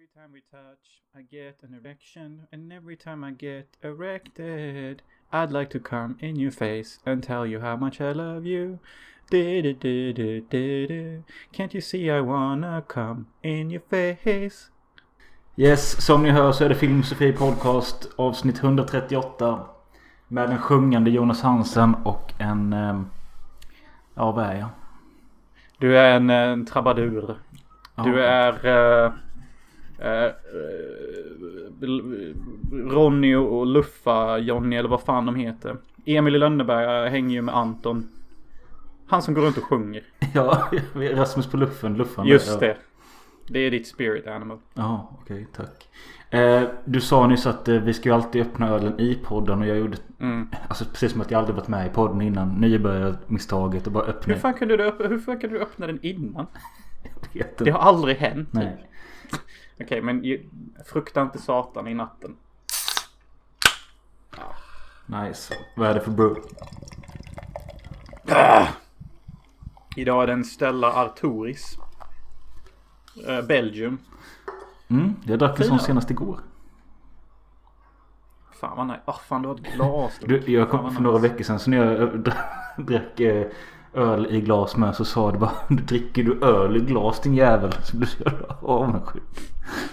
Every time we touch, I get an erection, and every time I get erected, I'd like to come in your face and tell you how much I love you. Du-du-du-du-du-du. Can't you see I wanna come in your face? Yes, som ni hör så är det Filmsofie Podcast avsnitt 138. Med en sjungande Jonas Hansen och en... ehm, Ja, vad är jag? Du är en, en trabadur. Du är... eh, eh, eh, Ronny och Luffa, Jonny eller vad fan de heter. Emil i Lönneberga hänger ju med Anton. Han som går runt och sjunger. Ja, Rasmus på luffen. luffen Just det. Det är ditt spirit animal. Ja, okej, tack. Eh, du sa nyss att eh, vi ska ju alltid öppna ölen i podden och jag gjorde... Mm. Alltså precis som att jag aldrig varit med i podden innan. Nybörjarmisstaget och bara öppna... Hur fan kunde du, öpp- hur fan kunde du öppna den innan? Det har aldrig hänt. typ. Nej. Okej, men ju, frukta inte Satan i natten. Nice. Vad är det för brew? Idag är det en Stella Artoris. Eh, Belgium. Mm, jag drack en sån senast igår. Fan vad nice. Åh fan du har ett glas. Du, jag kom för några veckor sedan så när jag eh, dra- drack eh, öl i glas med så sa det bara Dricker du öl i glas din jävel? Så blev jag avundsjuk.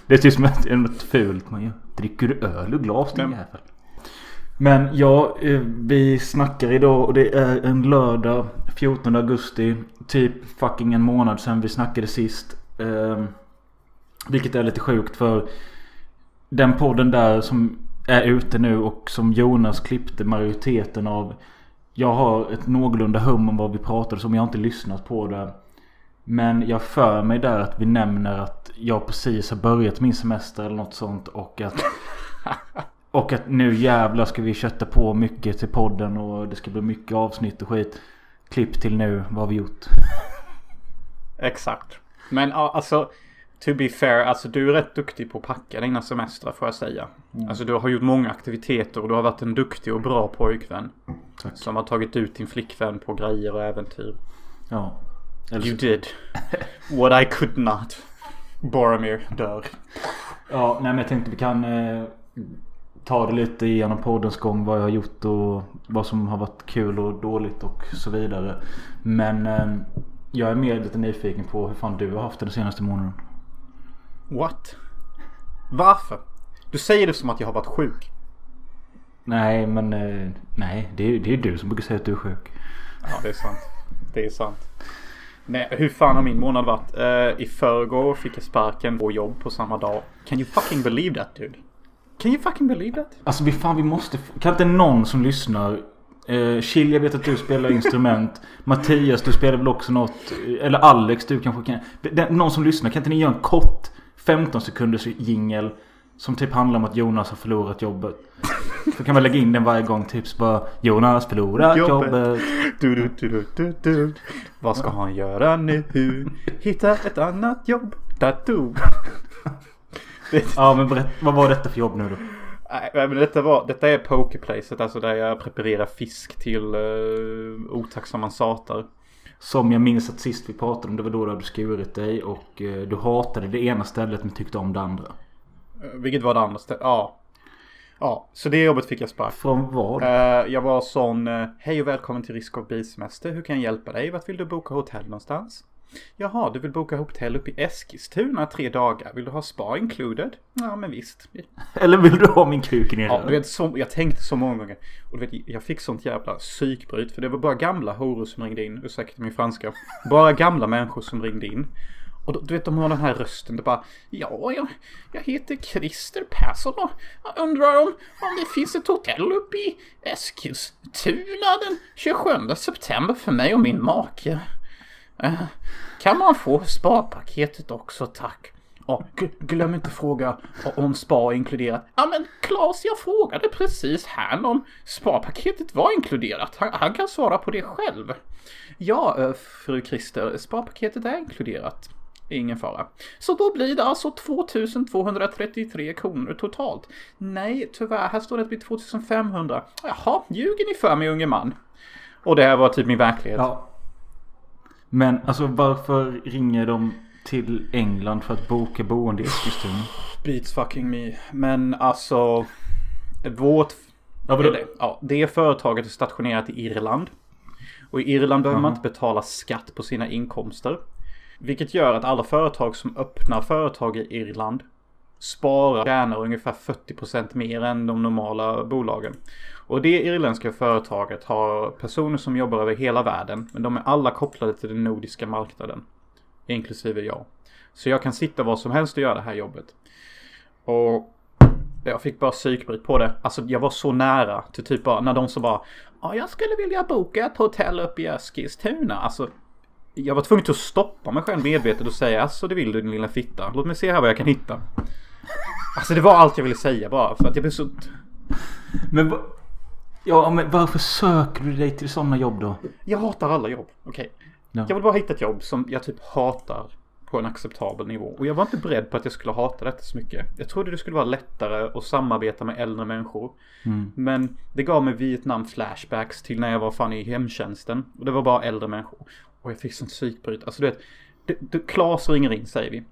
Det är typ som att det är något fult man gör. Dricker du öl i glas din Men- jävel? Men ja, eh, vi snackar idag och det är en lördag 14 augusti. Typ fucking en månad sedan vi snackade sist. Eh, vilket är lite sjukt för den podden där som är ute nu och som Jonas klippte majoriteten av. Jag har ett någorlunda hum om vad vi pratade om. Jag har inte lyssnat på det. Men jag för mig där att vi nämner att jag precis har börjat min semester eller något sånt. Och att, och att nu jävlar ska vi kötta på mycket till podden och det ska bli mycket avsnitt och skit. Klipp till nu, vad har vi gjort? Exakt. Men alltså. To be fair, alltså du är rätt duktig på att packa dina semestrar får jag säga. Alltså du har gjort många aktiviteter och du har varit en duktig och bra pojkvän. Tack. Som har tagit ut din flickvän på grejer och äventyr. Ja. Eller You did. What I could not. Boromir dör. Ja, nej men jag tänkte vi kan eh, ta det lite genom poddens gång. Vad jag har gjort och vad som har varit kul och dåligt och så vidare. Men eh, jag är mer lite nyfiken på hur fan du har haft det den senaste månaden. What? Varför? Du säger det som att jag har varit sjuk. Nej men eh, nej det är det är du som brukar säga att du är sjuk. Ja, det är sant. Det är sant. Nej, hur fan har min månad varit? Eh, I förrgår fick jag sparken på jobb på samma dag. Can you fucking believe that dude? Can you fucking believe that? Alltså vi fan vi måste. Kan inte någon som lyssnar. Chill jag vet att du spelar instrument. Mattias du spelar väl också något. Eller Alex du kanske kan. Den, någon som lyssnar kan inte ni göra en kort 15 sekunders jingel. Som typ handlar om att Jonas har förlorat jobbet. Så kan man lägga in den varje gång. Tips bara Jonas förlorat Jobbet. jobbet. Du, du, du, du. Vad ska han göra nu? Hitta ett annat jobb. Tattoo. Ja men berätt, vad var detta för jobb nu då? nej, men detta, var, detta är pokerplacet, alltså där jag preparerar fisk till uh, otacksamma satar. Som jag minns att sist vi pratade om det var då du hade skurit dig. Och eh, du hatade det ena stället men tyckte om det andra. Eh, Vilket var det andra stället? Ja. Ja, så det jobbet fick jag spark. Från vad? Eh, jag var sån, hej och välkommen till Risk och bilsemester. Hur kan jag hjälpa dig? Vart vill du boka hotell någonstans? Jaha, du vill boka hotell uppe i Eskilstuna tre dagar. Vill du ha spa included? Ja, men visst. Eller vill du ha min kuk din Ja, du vet, så, jag tänkte så många gånger. Och du vet, jag fick sånt jävla psykbryt. För det var bara gamla horor som ringde in. Ursäkta min franska. Bara gamla människor som ringde in. Och då, du vet, de har den här rösten. Det bara, ja, jag, jag heter Christer Persson och jag undrar om, om det finns ett hotell uppe i Eskilstuna den 27 september för mig och min make. Eh, kan man få sparpaketet också tack? Och glöm inte fråga om spa inkluderat. Ja men Claes, jag frågade precis här om sparpaketet var inkluderat. Han, han kan svara på det själv. Ja, eh, fru Christer, sparpaketet är inkluderat. Ingen fara. Så då blir det alltså 2233 kronor totalt. Nej, tyvärr, här står det att det blir 2500. Jaha, ljuger ni för mig unge man? Och det här var typ min verklighet. Ja. Men alltså varför ringer de till England för att boka boende i Eskilstuna? Beats fucking me. Men alltså. Vårt... Ja? Eller, ja, det företaget är stationerat i Irland. Och i Irland behöver man inte betala skatt på sina inkomster. Vilket gör att alla företag som öppnar företag i Irland sparar tjänar ungefär 40% mer än de normala bolagen. Och det irländska företaget har personer som jobbar över hela världen. Men de är alla kopplade till den nordiska marknaden. Inklusive jag. Så jag kan sitta var som helst och göra det här jobbet. Och jag fick bara psykbryt på det. Alltså jag var så nära till typ bara när de sa bara Ja jag skulle vilja boka ett hotell uppe i Eskilstuna. Alltså jag var tvungen att stoppa mig själv medvetet och säga alltså det vill du din lilla fitta. Låt mig se här vad jag kan hitta. Alltså det var allt jag ville säga bara för att jag blev så... Men, ja, men varför söker du dig till sådana jobb då? Jag hatar alla jobb. Okej. Ja. Jag vill bara hitta ett jobb som jag typ hatar på en acceptabel nivå. Och jag var inte beredd på att jag skulle hata detta så mycket. Jag trodde det skulle vara lättare att samarbeta med äldre människor. Mm. Men det gav mig Vietnam flashbacks till när jag var fan i hemtjänsten. Och det var bara äldre människor. Och jag fick sånt psykbryt. Alltså du vet. Klas ringer in säger vi.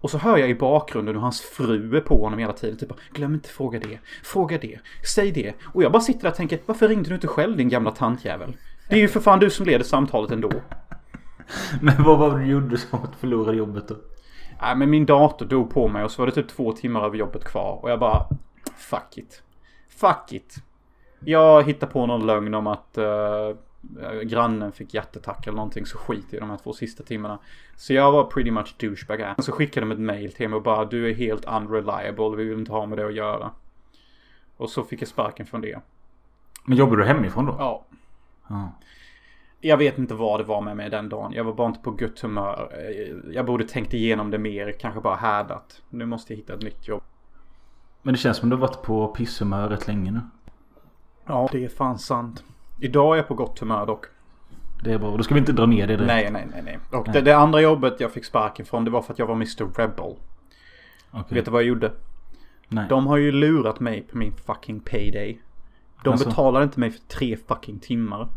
Och så hör jag i bakgrunden hur hans fru är på honom hela tiden. Typ glöm inte fråga det. Fråga det. Säg det. Och jag bara sitter där och tänker, varför ringde du inte själv din gamla tantjävel? Det är ju för fan du som leder samtalet ändå. Men vad var det du gjorde som att förlora jobbet då? Nej men min dator dog på mig och så var det typ två timmar över jobbet kvar. Och jag bara, fuck it. Fuck it. Jag hittade på någon lögn om att eh, grannen fick hjärtattack eller någonting så skit i de här två sista timmarna. Så jag var pretty much douchebag här. Så skickade de ett mail till mig och bara du är helt unreliable, vi vill inte ha med det att göra. Och så fick jag sparken från det. Men jobbar du hemifrån då? Ja. Ja. Jag vet inte vad det var med mig den dagen. Jag var bara inte på gott humör. Eh, Jag borde tänkt igenom det mer, kanske bara härdat. Nu måste jag hitta ett nytt jobb. Men det känns som du har varit på pisshumör rätt länge nu. Ja, det är fan sant. Idag är jag på gott humör dock. Det är bra. Då ska vi inte dra ner det direkt. Nej, nej, nej, nej. Och Nej. Det, det andra jobbet jag fick sparken från det var för att jag var Mr. Rebel. Okej. Vet du vad jag gjorde? Nej. De har ju lurat mig på min fucking payday. De Alltså? betalar inte mig för tre fucking timmar.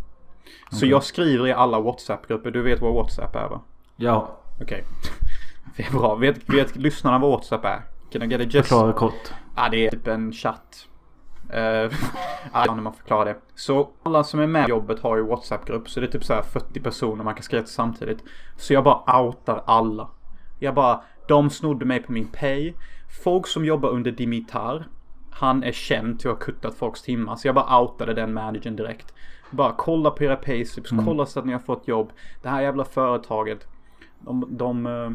Så Okej. jag skriver i alla WhatsApp-grupper. Du vet vad WhatsApp är va? Ja, Okej. Det är bra. Vet, vet lyssnarna vad WhatsApp är? Can I get a just? förklara kort. Ja, det är typ en chatt. Ja, när man förklarar det. Så alla som är med i jobbet har ju WhatsApp-grupp. Så det är typ så här 40 personer man kan skriva till samtidigt. Så jag bara outar alla. Jag bara, de snodde mig på min pay. Folk som jobbar under Dimitar. Han är känd till att ha kuttat folks timmar. Så jag bara outade den managern direkt. Bara kolla på era payslips. Kolla så att ni har fått jobb. Det här jävla företaget. De, de eh,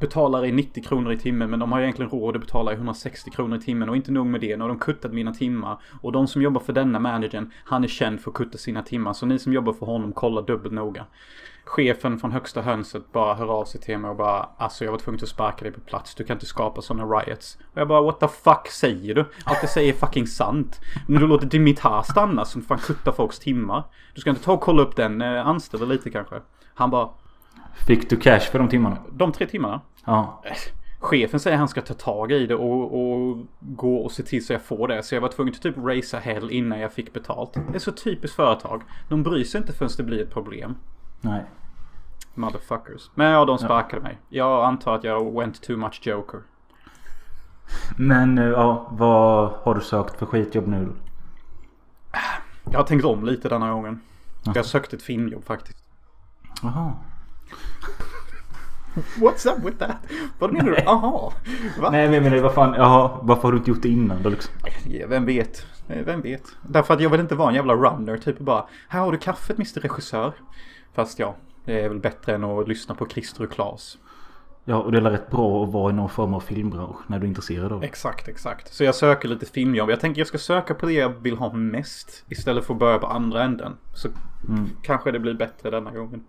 betalar i 90 kronor i timmen men de har egentligen råd att betala i 160 kronor i timmen och inte nog med det. Nu har de kuttat mina timmar. Och de som jobbar för denna managern, han är känd för att kutta sina timmar. Så ni som jobbar för honom, kolla dubbelt noga. Chefen från högsta hönset bara hör av sig till mig och bara Alltså jag var tvungen att sparka dig på plats. Du kan inte skapa sådana riots. Och jag bara what the fuck säger du? Allt jag säger är fucking sant. Men du låter Dimitar stanna som fan kuttar folks timmar. Du ska inte ta och kolla upp den. Eh, anställda lite kanske. Han bara Fick du cash för de timmarna? de tre timmarna. Ja. Chefen säger att han ska ta tag i det och, och gå och se till så jag får det. Så jag var tvungen att typ racea hell innan jag fick betalt. Det är så typiskt företag. De bryr sig inte förrän det blir ett problem. Nej. Motherfuckers. Men ja, de sparkade mig. Jag antar att jag went too much joker. Men eh, ja, vad har du sökt för skitjobb nu? Jag har tänkt om lite denna gången. Jag har sökt ett filmjobb faktiskt. Jaha. What's up with that? Vad menar du? Aha. Va? Nej men jag menar vad fan, jaha, varför har du inte gjort det innan då liksom? Ja, Vem vet? Vem vet? Därför att jag vill inte vara en jävla runner. Typ bara. Här har du kaffet Mr Regissör. Fast ja, det är väl bättre än att lyssna på Christer och Klas. Ja, och det är rätt bra att vara i någon form av filmbransch när du är intresserad av det. Exakt, exakt. Så jag söker lite filmjobb. Jag tänker jag ska söka på det jag vill ha mest. Istället för att börja på andra änden. Så Mm. kanske det blir bättre denna gången.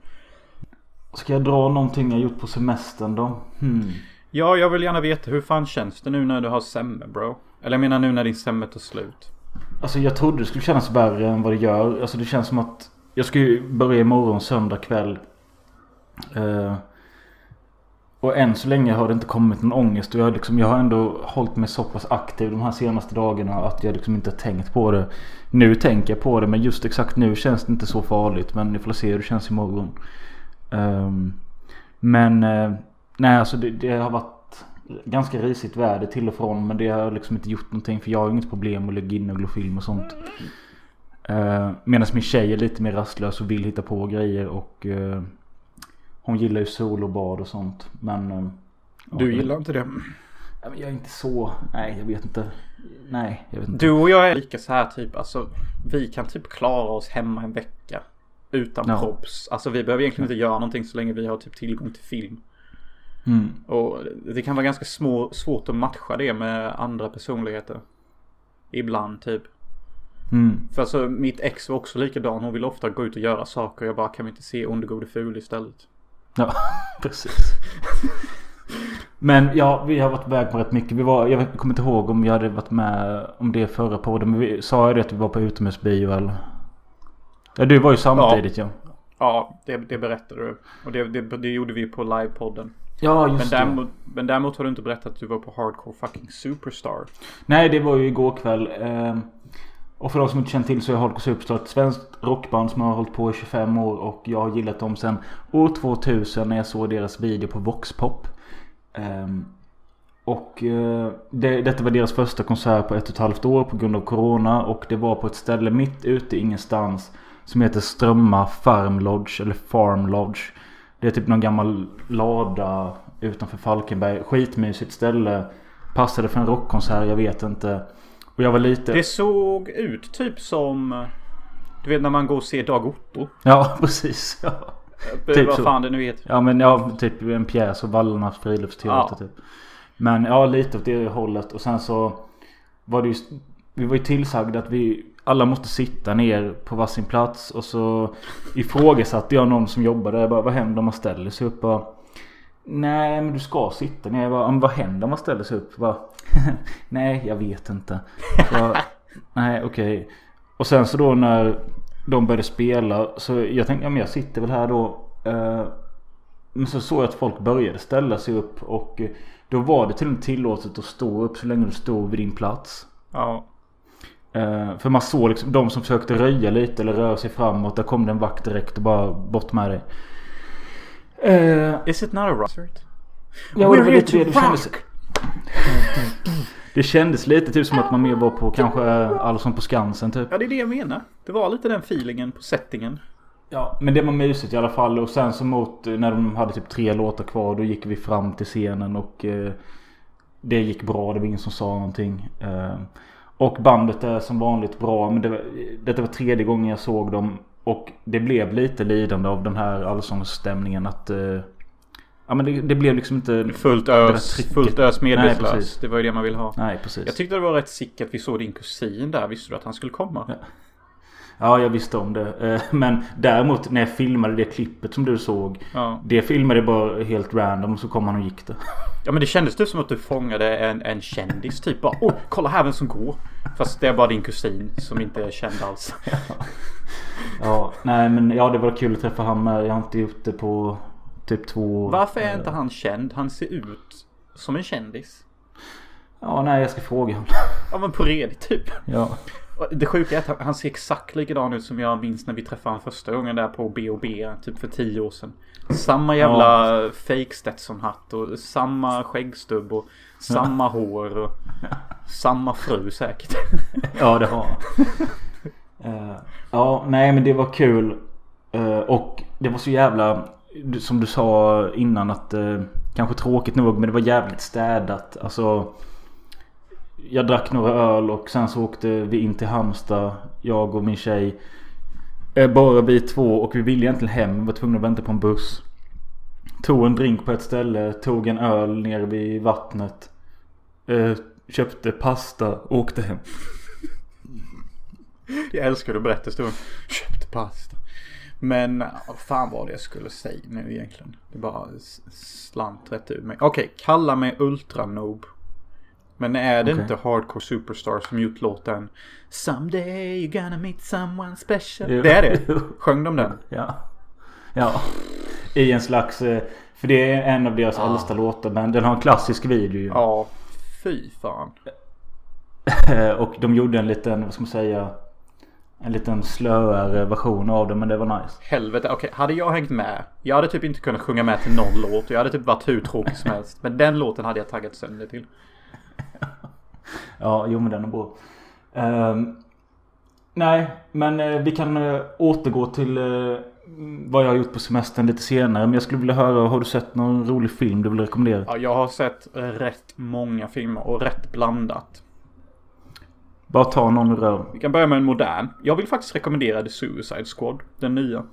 Ska jag dra någonting jag gjort på semestern då? Hmm. Ja, jag vill gärna veta hur fan känns det nu när du har semme bro? Eller jag menar nu när din semme tar slut. Alltså jag trodde det skulle kännas värre än vad det gör. Alltså det känns som att jag ska ju börja imorgon söndag kväll. Eh, och än så länge har det inte kommit någon ångest. Och jag, har liksom, jag har ändå hållit mig så pass aktiv de här senaste dagarna att jag liksom inte tänkt på det. Nu tänker jag på det men just exakt nu känns det inte så farligt. Men vi får se hur det känns imorgon. Ehm, men eh, Nej alltså det, det har varit ganska risigt väder till och från. Men det har liksom inte gjort någonting. För jag har inget problem att lägga in och glofilm och sånt. Uh, Medan min tjej är lite mer rastlös och vill hitta på grejer. Och uh, hon gillar ju sol och bad och sånt. Men... Uh, du gillar inte det? Jag är inte så... Nej, jag vet inte. Nej, jag vet inte. Du och jag är lika så här typ. Alltså, vi kan typ klara oss hemma en vecka. Utan ja. props. Alltså vi behöver egentligen inte göra någonting så länge vi har typ tillgång till film. Mm. Och det kan vara ganska små, svårt att matcha det med andra personligheter. Ibland typ. Mm. För alltså mitt ex var också likadan. Hon ville ofta gå ut och göra saker. Jag bara kan vi inte se Under gode ful istället. Ja, precis. Men ja, vi har varit iväg på rätt mycket. Vi var, jag kommer inte ihåg om jag hade varit med om det förra podden. Men vi sa ju det att vi var på utomhusbio eller? Ja, du var ju samtidigt ja. Ja, ja det, det berättade du. Och det, det, det gjorde vi på livepodden. Ja, just men däremot, det. Men däremot har du inte berättat att du var på Hardcore fucking Superstar. Nej, det var ju igår kväll. Eh, och för de som inte känner till så är Hardcore Superstar ett svenskt rockband som har hållit på i 25 år. Och jag har gillat dem sedan år 2000 när jag såg deras video på Voxpop. Um, och uh, det, detta var deras första konsert på ett och ett halvt år på grund av Corona. Och det var på ett ställe mitt ute ingenstans. Som heter Strömma Farm Lodge. Eller Farm Lodge. Det är typ någon gammal lada utanför Falkenberg. Skitmysigt ställe. Passade för en rockkonsert, jag vet inte. Och jag var lite... Det såg ut typ som... Du vet när man går och ser Dag Otto. Ja, precis. Ja. Typ vad fan det nu heter. Ja men ja, typ en pjäs och Vallarnas friluftsteater ja. typ. Men ja, lite åt det hållet. Och sen så var det ju... Vi var ju tillsagda att vi alla måste sitta ner på varsin plats. Och så ifrågasatte jag någon som jobbade. Jag bara, vad händer om man ställer sig upp? Och, Nej men du ska sitta ner. Jag bara, vad händer om man ställer sig upp? Jag bara, Nej jag vet inte. Jag, Nej okej. Okay. Och sen så då när de började spela. Så jag tänkte, ja men jag sitter väl här då. Eh, men så såg jag att folk började ställa sig upp. Och då var det till och med tillåtet att stå upp så länge du stod vid din plats. Ja. Uh, för man såg liksom de som försökte röja lite eller röra sig framåt. Där kom det en vakt direkt och bara bort med dig. Uh, Is it not a rocket? Ja, det, det, det, kändes, det kändes lite typ som att man mer var på kanske Allsång på Skansen typ. Ja det är det jag menar. Det var lite den feelingen på settingen. Ja men det var mysigt i alla fall. Och sen så mot när de hade typ tre låtar kvar. Då gick vi fram till scenen och eh, det gick bra. Det var ingen som sa någonting. Eh, och bandet är som vanligt bra. Men det var, detta var tredje gången jag såg dem. Och det blev lite lidande av den här allsångsstämningen att... Eh, ja men det, det, blev liksom inte... Fullt ös, fullt ös medvetslös. Det var ju det man ville ha. Nej precis. Jag tyckte det var rätt sick att vi såg din kusin där. Visste du att han skulle komma? Ja. Ja, jag visste om det. Eh, men däremot när jag filmade det klippet som du såg. Ja. Det filmade bara helt random och så kom han och gick det. Ja men det kändes typ som att du fångade en, en kändis typ. Bara, oh, kolla här vem som går. Fast det är bara din kusin som inte är känd alls. Ja, ja nej men ja det var kul att träffa honom med. Jag har inte gjort det på typ två år. Varför är inte han känd? Han ser ut som en kändis. Ja nej jag ska fråga honom. Ja men på redigt typ. Ja. Det sjuka är att han ser exakt likadan ut som jag minns när vi träffade honom första gången där på B&B typ för tio år sedan. Samma jävla ja. fake Stetson-hatt och samma skäggstubb och samma ja. hår och samma fru säkert. ja det har han. uh, ja nej men det var kul. Uh, och det var så jävla som du sa innan att uh, kanske tråkigt nog men det var jävligt städat. Alltså jag drack några öl och sen så åkte vi in till Halmstad. Jag och min tjej. Eh, bara vi två och vi ville egentligen hem. Vi var tvungna att vänta på en buss. Tog en drink på ett ställe. Tog en öl nere vid vattnet. Eh, köpte pasta och åkte hem. Jag älskar att berätta historien. Köpte pasta. Men fan vad det jag skulle säga nu egentligen. Det bara slant rätt ur mig. Okej, okay, kalla mig ultranob. Men är det okay. inte Hardcore Superstar som gjort låten Someday you're gonna meet someone special? Jo. Det är det? Sjöng de den? Ja. Ja. I en slags... Eh, för det är en av deras ja. äldsta låtar. Men den har en klassisk video ju. Ja. Fy fan. och de gjorde en liten, vad ska man säga? En liten slöare version av det men det var nice. Helvete, okej, hade jag hängt med. Jag hade typ inte kunnat sjunga med till någon låt. Jag hade typ varit hur tråkig som helst. Men den låten hade jag taggat sönder till. Ja, jo men den är bra. Ehm, nej, men eh, vi kan eh, återgå till eh, vad jag har gjort på semestern lite senare. Men jag skulle vilja höra, har du sett någon rolig film du vill rekommendera? Ja, jag har sett eh, rätt många filmer och rätt blandat. Bara ta någon röven. Vi kan börja med en modern. Jag vill faktiskt rekommendera The Suicide Squad. Den nya.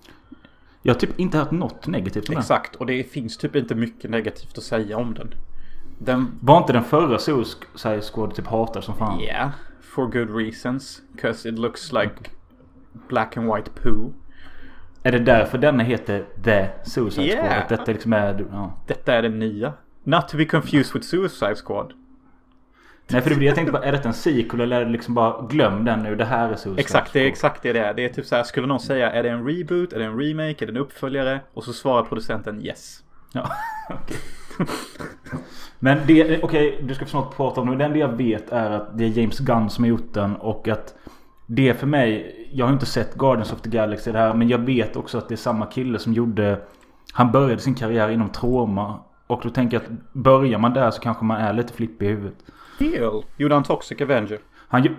Jag har typ inte hört något negativt om den. Exakt, och det finns typ inte mycket negativt att säga om den. Den, Var inte den förra Suicide Squad typ hatad som fan? yeah, for good reasons. Cause it looks like black and white poo. Är det därför denna heter The Suicide Squad? Yeah. Att detta liksom är... Ja. Detta är den nya. Not to be confused with Suicide Squad. Nej för det blir, jag tänkte bara, är det en sequel eller är det liksom bara glöm den nu, det här är Suicide Exakt, det är Squad. exakt det det är. Det är typ så här, skulle någon säga är det en reboot, är det en remake, är det en uppföljare? Och så svarar producenten yes. Ja, okej. Men det, okej, du ska snart prata om det. Det enda jag vet är att det är James Gunn som har gjort den och att det för mig, jag har inte sett Guardians of the Galaxy det här men jag vet också att det är samma kille som gjorde Han började sin karriär inom trauma och då tänker jag att börjar man där så kanske man är lite flippig i huvudet. Heel. Gjorde han Toxic Avenger? Han.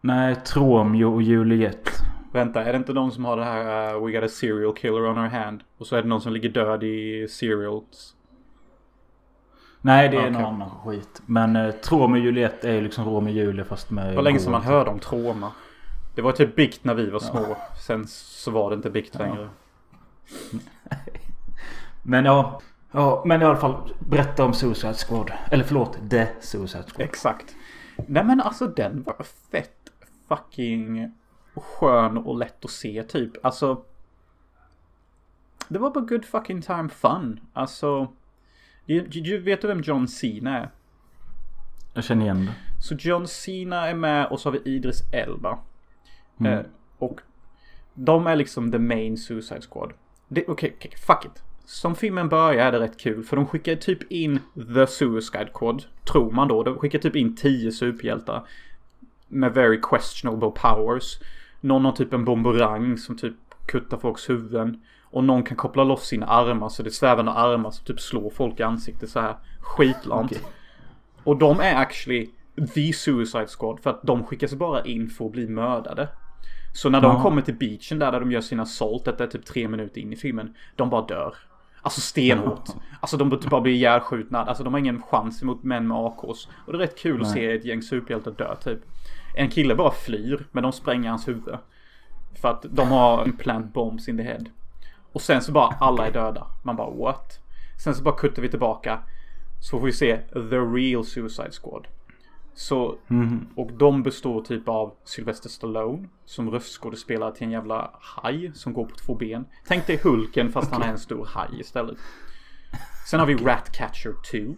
Nej, Tromeo och Juliet. Vänta, är det inte de som har det här uh, We got a serial killer on our hand? Och så är det någon som ligger död i serials. Nej, det är Okej. någon annan skit. Men eh, Tromeo och Juliet är ju liksom Romeo och Julia fast med... Det var länge sedan man hörde om trauma. Det var typ bikt när vi var små. Sen så var det inte bikt längre. Men ja. Ja, men i alla fall berätta om Suicide Squad. Eller förlåt, The Suicide Squad. Exakt. Nej men alltså den var fett fucking skön och lätt att se typ. Alltså. Det var bara good fucking time fun. Alltså. Du, du, vet du vem John Cena är? Jag känner igen det. Så John Cena är med och så har vi Idris Elba. Mm. Eh, och de är liksom the main Suicide Squad. Okej, okej, fuck it. Som filmen börjar är det rätt kul för de skickar typ in The Suicide Squad. Tror man då. De skickar typ in 10 superhjältar. Med very questionable powers. Någon har typ en bomberang som typ kuttar folks huvuden. Och någon kan koppla loss sina armar så det är svävande armar som typ slår folk i ansiktet så här skitlamt. Okej. Och de är actually the Suicide Squad för att de skickas bara in för att bli mördade. Så när de Ja. kommer till beachen där, där de gör sina salt, detta är typ tre minuter in i filmen, de bara dör. Alltså stenhårt. Alltså de typ bara blir ihjälskjutna. Alltså de har ingen chans emot män med AKs. Och det är rätt kul att Nej. se ett gäng superhjältar dö typ. En kille bara flyr, men de spränger hans huvud. För att de har plant bombs in the head. Och sen så bara alla är döda. Man bara what? Sen så bara kuttar vi tillbaka. Så får vi se the real Suicide Squad. Så, Mhm. och de består typ av Sylvester Stallone som röstskådespelare till en jävla haj som går på två ben. Tänk dig Hulken fast han är en stor haj istället. Sen har vi Ratcatcher 2.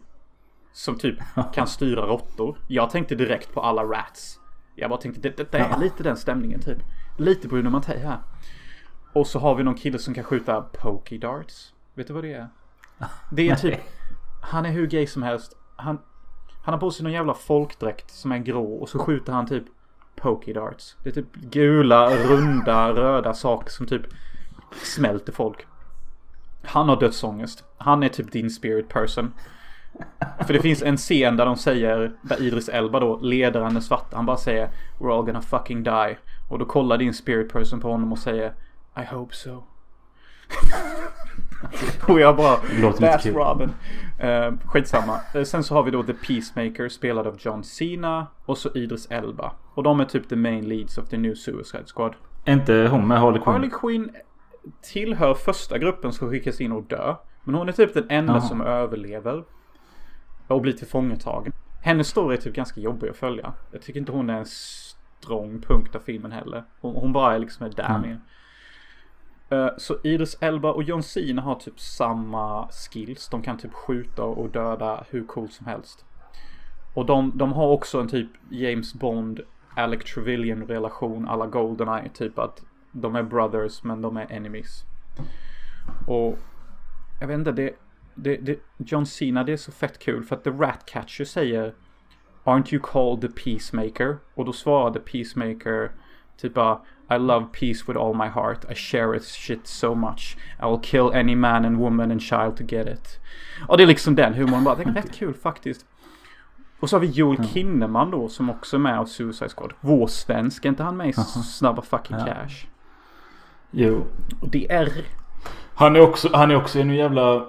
Som typ kan styra råttor. Jag tänkte direkt på alla rats. Jag bara tänkte det, det, det är lite den stämningen typ. Lite Bruno Mattei här. Och så har vi någon kille som kan skjuta pokey darts. Vet du vad det är? Det är typ Han är hur gay som helst. Han, han har på sig någon jävla folkdräkt som är grå och så skjuter han typ pokey darts. Det är typ gula, runda, röda saker som typ smälter folk. Han har dödsångest. Han är typ din spirit person. För det finns en scen där de säger, där Idris Elba då, ledaren den svarta, han bara säger We're all gonna fucking die. Och då kollar din spirit person på honom och säger I hope so. och jag bara, that's. Robin. Uh, skitsamma. Eh, sen så har vi då The Peacemaker spelad av John Cena och så Idris Elba. Och de är typ the main leads of the new Suicide Squad. Är inte hon med Harley Quinn? Harley Quinn tillhör första gruppen som skickas in och dö. Men hon är typ den enda Jaha. som överlever. Och blir tillfångatagen. Hennes story är typ ganska jobbig att följa. Jag tycker inte hon är en strong punkt av filmen heller. Hon, hon bara är liksom är där Mm. med. Eh, så Idris Elba och John Cena har typ samma skills. De kan typ skjuta och döda hur coolt som helst. Och de, de har också en typ James Bond, Alec Trevelyan relation alla Goldeneye. Typ att de är brothers men de är enemies. Och jag vet inte, det, det, det, John Cena det är så fett kul för att The Ratcatcher säger Aren't you called the Peacemaker? Och då svarade Peacemaker typ bara i love peace with all my heart. I cherish shit so much. I will kill any man and woman and child to get it. Och det är liksom den humorn bara. Det är rätt kul faktiskt. Och så har vi Joel Kinnaman då som också är med av Suicide Squad. Vår svensk, är inte han med i Snabba Fucking Ja. Cash? Jo. Och det är... Han är också, han är också en jävla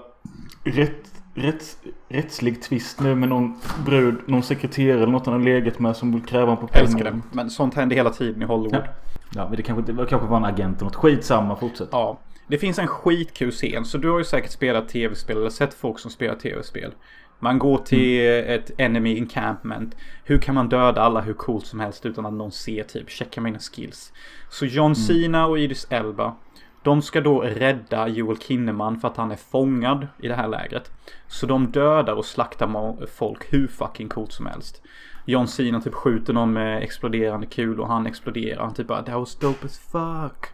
rätt, rätt, rättslig tvist nu med någon brud, någon sekreterare eller något han har legat med som vill kräva honom på pengar. Älskar det. Men sånt händer hela tiden i Hollywood. Ja. Ja, men det kanske, det kanske var en agent eller något. Skitsamma, fortsätt. Ja. Det finns en skitkul scen. Så du har ju säkert spelat tv-spel eller sett folk som spelar tv-spel. Man går till ett enemy encampment. Hur kan man döda alla hur coolt som helst utan att någon ser typ? Checka mina skills. Så John Cena och Idris Elba. De ska då rädda Joel Kinnaman för att han är fångad i det här lägret. Så de dödar och slaktar folk hur fucking coolt som helst. John Cena typ skjuter någon med exploderande kul och han exploderar. Han typ bara that was dope as fuck.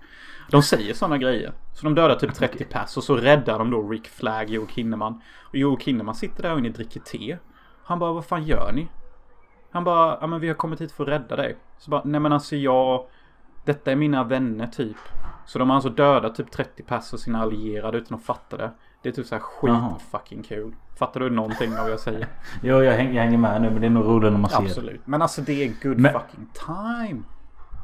De säger sådana grejer. Så de dödar typ 30 pers och så räddar de då Rick Flag, Joel Kinnaman. Och Joel Kinnaman sitter där inne och dricker te. Han bara, vad fan gör ni? Han bara, ja men vi har kommit hit för att rädda dig. Så bara, nej men alltså jag... Detta är mina vänner typ. Så de har alltså dödat typ 30 pers av sina allierade utan att fatta det. Det är typ såhär skit Jaha. fucking kul. Fattar du någonting av vad jag säger? Jo, jag, häng, jag hänger med nu men det är nog roligare när man ser det. Absolut. Men alltså det är good Men- fucking time.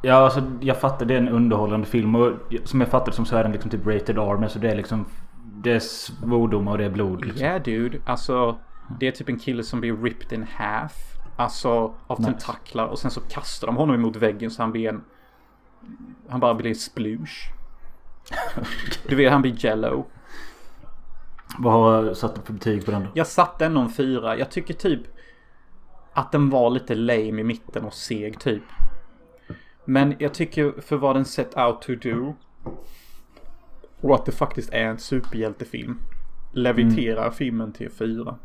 Ja, alltså jag fattar det är en underhållande film och som jag fattar som så är den liksom typ rated R men så det är liksom Det är svordomar och det är blod liksom. Yeah dude. Alltså det är typ en kille som blir ripped in half. Alltså av Nice. tentaklar och sen så kastar de honom emot väggen så han blir en... Han bara blir en sploosh. Du vet han blir jello. Vad har du satt för betyg på den då? Jag satte ändå en fyra. Jag tycker typ att den var lite lame i mitten och seg typ. Men jag tycker för vad den set out to do. Och att det faktiskt är en superhjältefilm. Leviterar filmen till fyra.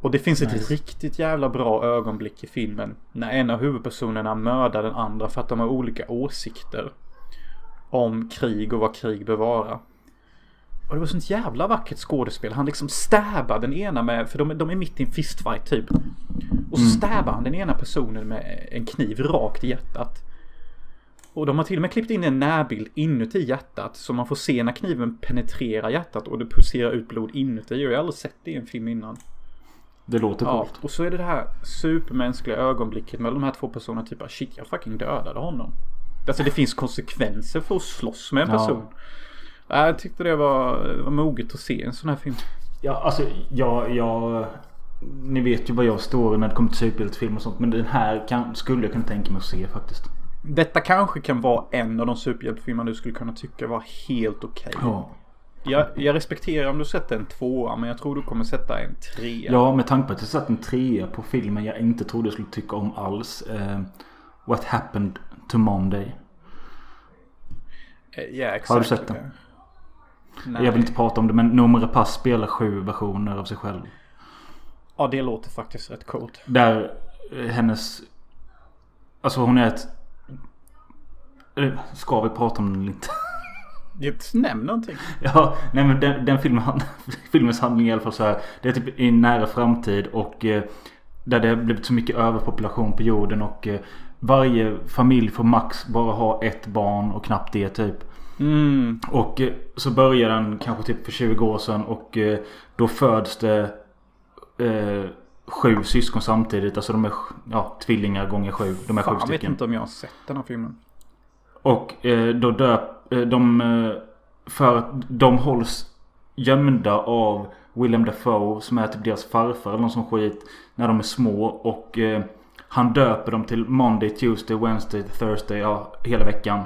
Och det finns ett Nice. riktigt jävla bra ögonblick i filmen. När en av huvudpersonerna mördar den andra för att de har olika åsikter. Om krig och vad krig bör vara. Och det var sånt jävla vackert skådespel. Han liksom stabbar den ena med, för de, de är mitt i en fistfight typ. Och så stabbar han den ena personen med en kniv rakt i hjärtat. Och de har till och med klippt in en närbild inuti hjärtat. Så man får se när kniven penetrerar hjärtat och det pulserar ut blod inuti. Och jag har aldrig sett det i en film innan. Det låter Ja, coolt. och så är det det här supermänskliga ögonblicket mellan de här två personerna. Typ bara, shit jag fucking dödade honom. Alltså det finns konsekvenser för att slåss med en person. Ja. Jag tyckte det var, var moget att se en sån här film. Ja, alltså jag, jag... Ni vet ju vad jag står när det kommer till superhjältefilm och sånt. Men den här kan, skulle jag kunna tänka mig att se faktiskt. Detta kanske kan vara en av de superhjältefilmer du skulle kunna tycka var helt okej. Ja. Jag, jag respekterar om du sätter en tvåa men jag tror du kommer sätta en trea. Ja, med tanke på att jag satt en trea på filmen jag inte trodde jag skulle tycka om alls. Eh, What happened to Monday? Eh, ja exakt. Har du sett den? Nej. Jag vill inte prata om det men Noomi Rapace spelar sju versioner av sig själv. Ja det låter faktiskt rätt coolt. Där eh, hennes... Alltså hon är ett... Ska vi prata om den eller inte? Nämn någonting. Ja, nej men den, den filmen, filmens handling i alla fall så här. Det är typ i nära framtid och eh, där det har blivit så mycket överpopulation på jorden och eh, varje familj får max bara ha ett barn och knappt det typ. Mm. Och eh, så börjar den kanske typ för 20 år sedan och eh, då föds det eh, sju syskon samtidigt. Alltså de är ja, tvillingar gånger sju. De är Fan, sju jag vet stycken. inte om jag har sett den här filmen. Och eh, då döp eh, de För att de hålls gömda av Willem Dafoe som är typ deras farfar eller någon sån skit. När de är små och eh, han döper dem till Monday, Tuesday, Wednesday, Thursday, ja hela veckan.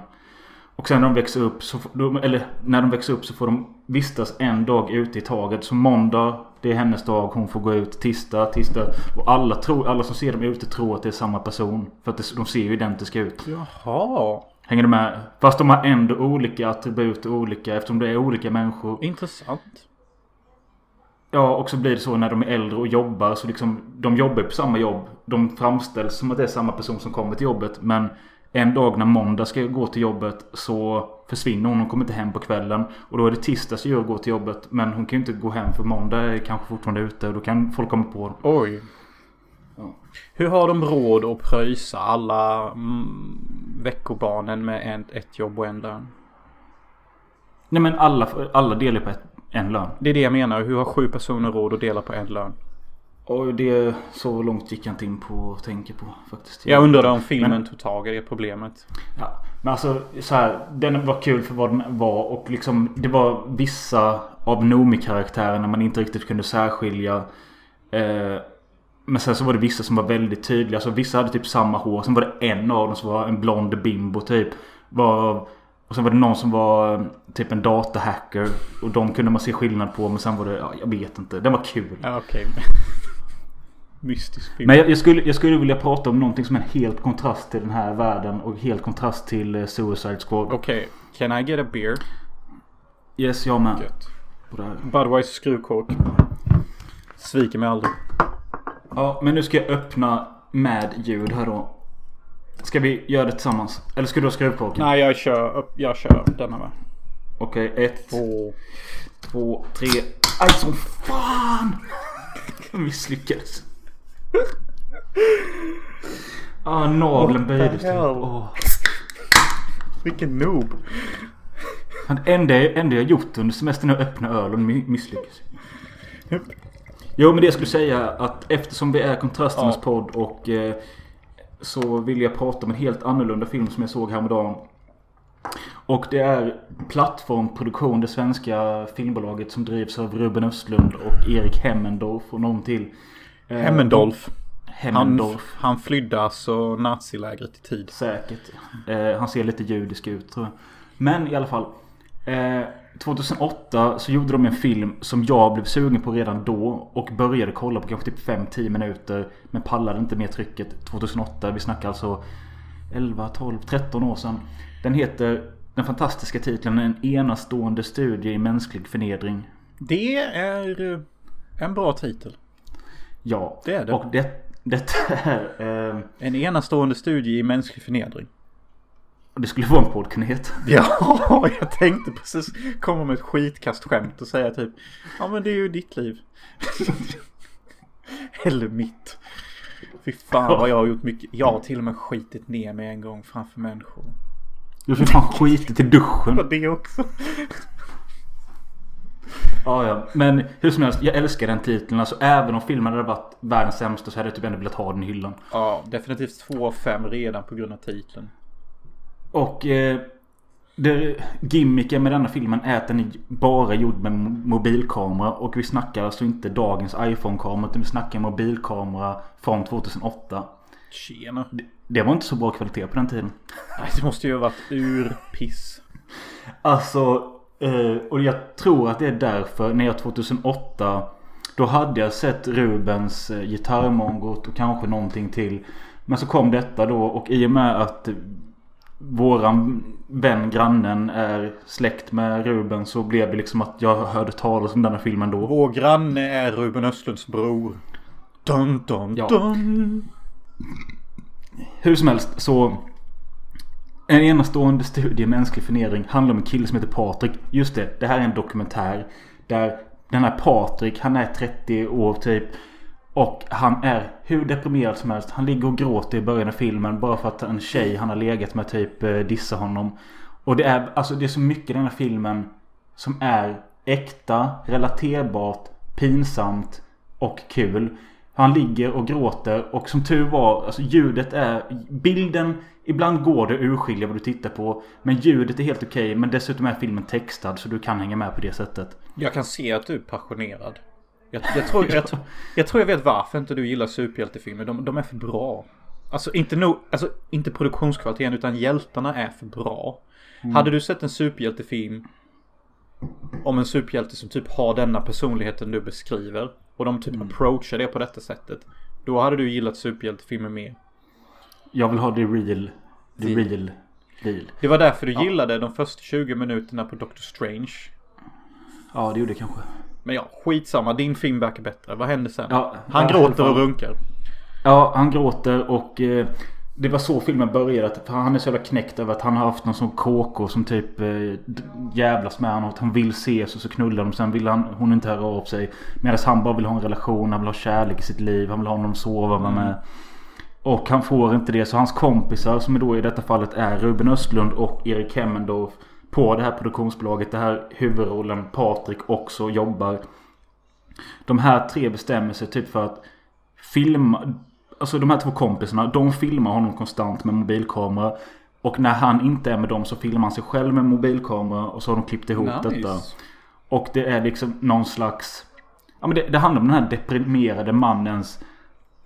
Och sen när de växer upp så de, eller när de växer upp så får de vistas en dag ute i taget. Så måndag det är hennes dag, hon får gå ut. Tisdag, tisdag. Och alla, tror, alla som ser dem ute tror att det är samma person. För att det, de ser ju identiska ut. Jaha. Hänger du med? Fast de har ändå olika attribut och olika eftersom det är olika människor. Intressant. Ja, och så blir det så när de är äldre och jobbar. Så liksom, de jobbar på samma jobb. De framställs som att det är samma person som kommer till jobbet. Men en dag när måndag ska gå till jobbet så försvinner hon. Hon kommer inte hem på kvällen. Och då är det tisdag som gör att gå till jobbet. Men hon kan ju inte gå hem för måndag är kanske fortfarande ute. Och då kan folk komma på. Oj. Hur har de råd att pröjsa alla mm, veckobarnen med en, ett jobb och en lön. Nej men alla, alla delar på ett, en lön. Det är det jag menar. Hur har sju personer råd att dela på en lön? Och det så långt gick jag inte in på och tänker på faktiskt. Jag undrade om filmen tog tag i det problemet. Ja, men alltså så här, den var kul för vad den var och liksom det var vissa av Noomi-karaktärerna man inte riktigt kunde särskilja. Eh, men sen så var det vissa som var väldigt tydliga. Så vissa hade typ samma hår. Sen var det en av dem som var en blond bimbo typ. Var, och sen var det någon som var typ en datahacker. Och de kunde man se skillnad på. Men sen var det, ja, jag vet inte. Den var kul. Ja, okej. Mystisk film. Men jag, jag, skulle, jag skulle vilja prata om någonting som är en helt kontrast till den här världen. Och helt kontrast till eh, Suicide Squad. Okej. Can I get a beer? Yes, jag med. Gött. Budweiser skruvkork. Sviker mig aldrig. Ja, men nu ska jag öppna med ljud här då. Ska vi göra det tillsammans? Eller ska du ha skruvkorken? Nej, jag kör, jag kör denna med. Okej, ett, Två. två, tre. Aj som fan! Jag misslyckades. Ah, the böjdes. typ. Vilken noob. Det enda, enda jag gjort under semestern är att öppna öl och mi- misslyckas. Japp. Jo men det jag skulle säga att eftersom vi är kontrasternas Ja. podd och eh, så vill jag prata om en helt annorlunda film som jag såg häromdagen. Och det är Plattformproduktion, det svenska filmbolaget som drivs av Ruben Östlund och Erik Hemmendorf och någon till. Eh, Hemmendolf. Han, Hemmendorf. han flydde alltså nazilägret i tid. Säkert. Eh, han ser lite judisk ut tror jag. Men i alla fall. Eh, 2008 så gjorde de en film som jag blev sugen på redan då. Och började kolla på kanske typ 5-10 minuter. Men pallade inte mer trycket. 2008. Vi snackar alltså 11, 12, 13 år sedan. Den heter den fantastiska titeln En enastående studie i mänsklig förnedring. Det är en bra titel. Ja. Det är det. Och det, detta är... Eh, En enastående studie i mänsklig förnedring. det skulle vara en podd kunde heta. Ja, jag tänkte precis komma med ett skitkast skämt och säga typ Ja men det är ju ditt liv. Eller mitt. Fy fan vad jag har gjort mycket. Jag har till och med skitit ner mig en gång framför människor. Du får fan skitit i duschen. Det också. Ja, ja. Men hur som helst, jag älskar den titeln. Alltså även om filmen hade varit världens sämsta så hade jag typ ändå velat ha den i hyllan. Ja, definitivt två av fem redan på grund av titeln. Och eh, det, gimmicken med denna filmen är att den är bara gjord med mo- mobilkamera. Och vi snackar alltså inte dagens iPhone-kamera utan vi snackar mobilkamera från 2008. Tjena. Det, det var inte så bra kvalitet på den tiden. Nej, det måste ju ha varit urpiss. Alltså, eh, och jag tror att det är därför när jag 2008 Då hade jag sett Rubens eh, gitarrmongot och kanske någonting till. Men så kom detta då och i och med att Våran vän grannen är släkt med Ruben så blev det liksom att jag hörde talas om denna filmen då. Vår granne är Ruben Östlunds bror. Dun, dun, Ja. dun. Hur som helst så en enastående studie i mänsklig förnedring handlar om en kille som heter Patrik. Just det, det här är en dokumentär. Där den här Patrik, han är 30 år typ. Och han är hur deprimerad som helst. Han ligger och gråter i början av filmen bara för att en tjej han har legat med typ eh, dissar honom. Och det är, alltså det är så mycket i den här filmen som är äkta, relaterbart, pinsamt och kul. Han ligger och gråter och som tur var, alltså ljudet är... Bilden, ibland går det att urskilja vad du tittar på. Men ljudet är helt okej. men dessutom är filmen textad så du kan hänga med på det sättet. Jag kan se att du är passionerad. Jag, jag, tror, jag, jag tror jag vet varför inte du gillar superhjältefilmer. De, de är för bra. Alltså inte, nog, alltså inte produktionskvaliteten utan hjältarna är för bra. Hade du sett en superhjältefilm om en superhjälte som typ har denna personligheten du beskriver och de typ approachar det på detta sättet. Då hade du gillat superhjältefilmer mer. Jag vill ha det real. Det Real. real. Real. Det var därför du gillade de första 20 minuterna på Doctor Strange. Ja, det gjorde jag kanske. Men ja, skitsamma. Din film verkar bättre. Vad händer sen? Ja, Han ja, gråter och runkar. Ja, han gråter och eh, det var så filmen började. att- För han är så jävla knäckt över att han har haft någon sån KK som typ eh, jävlas med honom. Att han vill ses och så knullar de. Sen vill han, hon inte höra av sig. Medan han bara vill ha en relation. Han vill ha kärlek i sitt liv. Han vill ha någon att sova med. med. Och han får inte det så hans kompisar som då i detta fallet är Ruben Östlund och Erik Hemmendorf på det här produktionsbolaget. Det här huvudrollen Patrik också jobbar. De här tre bestämmer sig typ för att filma. Alltså de här två kompisarna. De filmar honom konstant med mobilkamera. Och när han inte är med dem så filmar han sig själv med mobilkamera. Och så har de klippt ihop Nice. detta. Och det är liksom någon slags... Ja men det, det handlar om den här deprimerade mannens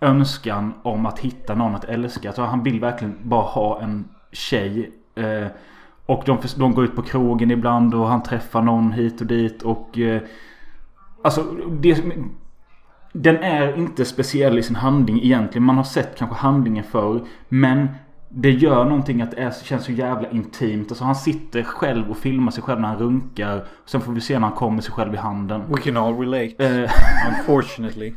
önskan om att hitta någon att älska. Så han vill verkligen bara ha en tjej. Eh, och de, de går ut på krogen ibland och han träffar någon hit och dit. Och eh, alltså det, den är inte speciell i sin handling egentligen. Man har sett kanske handlingen förr. Men det gör någonting att det är, känns så jävla intimt. Alltså han sitter själv och filmar sig själv när han runkar. Och sen får vi se när han kommer sig själv i handen. We can all relate. Eh, Unfortunately.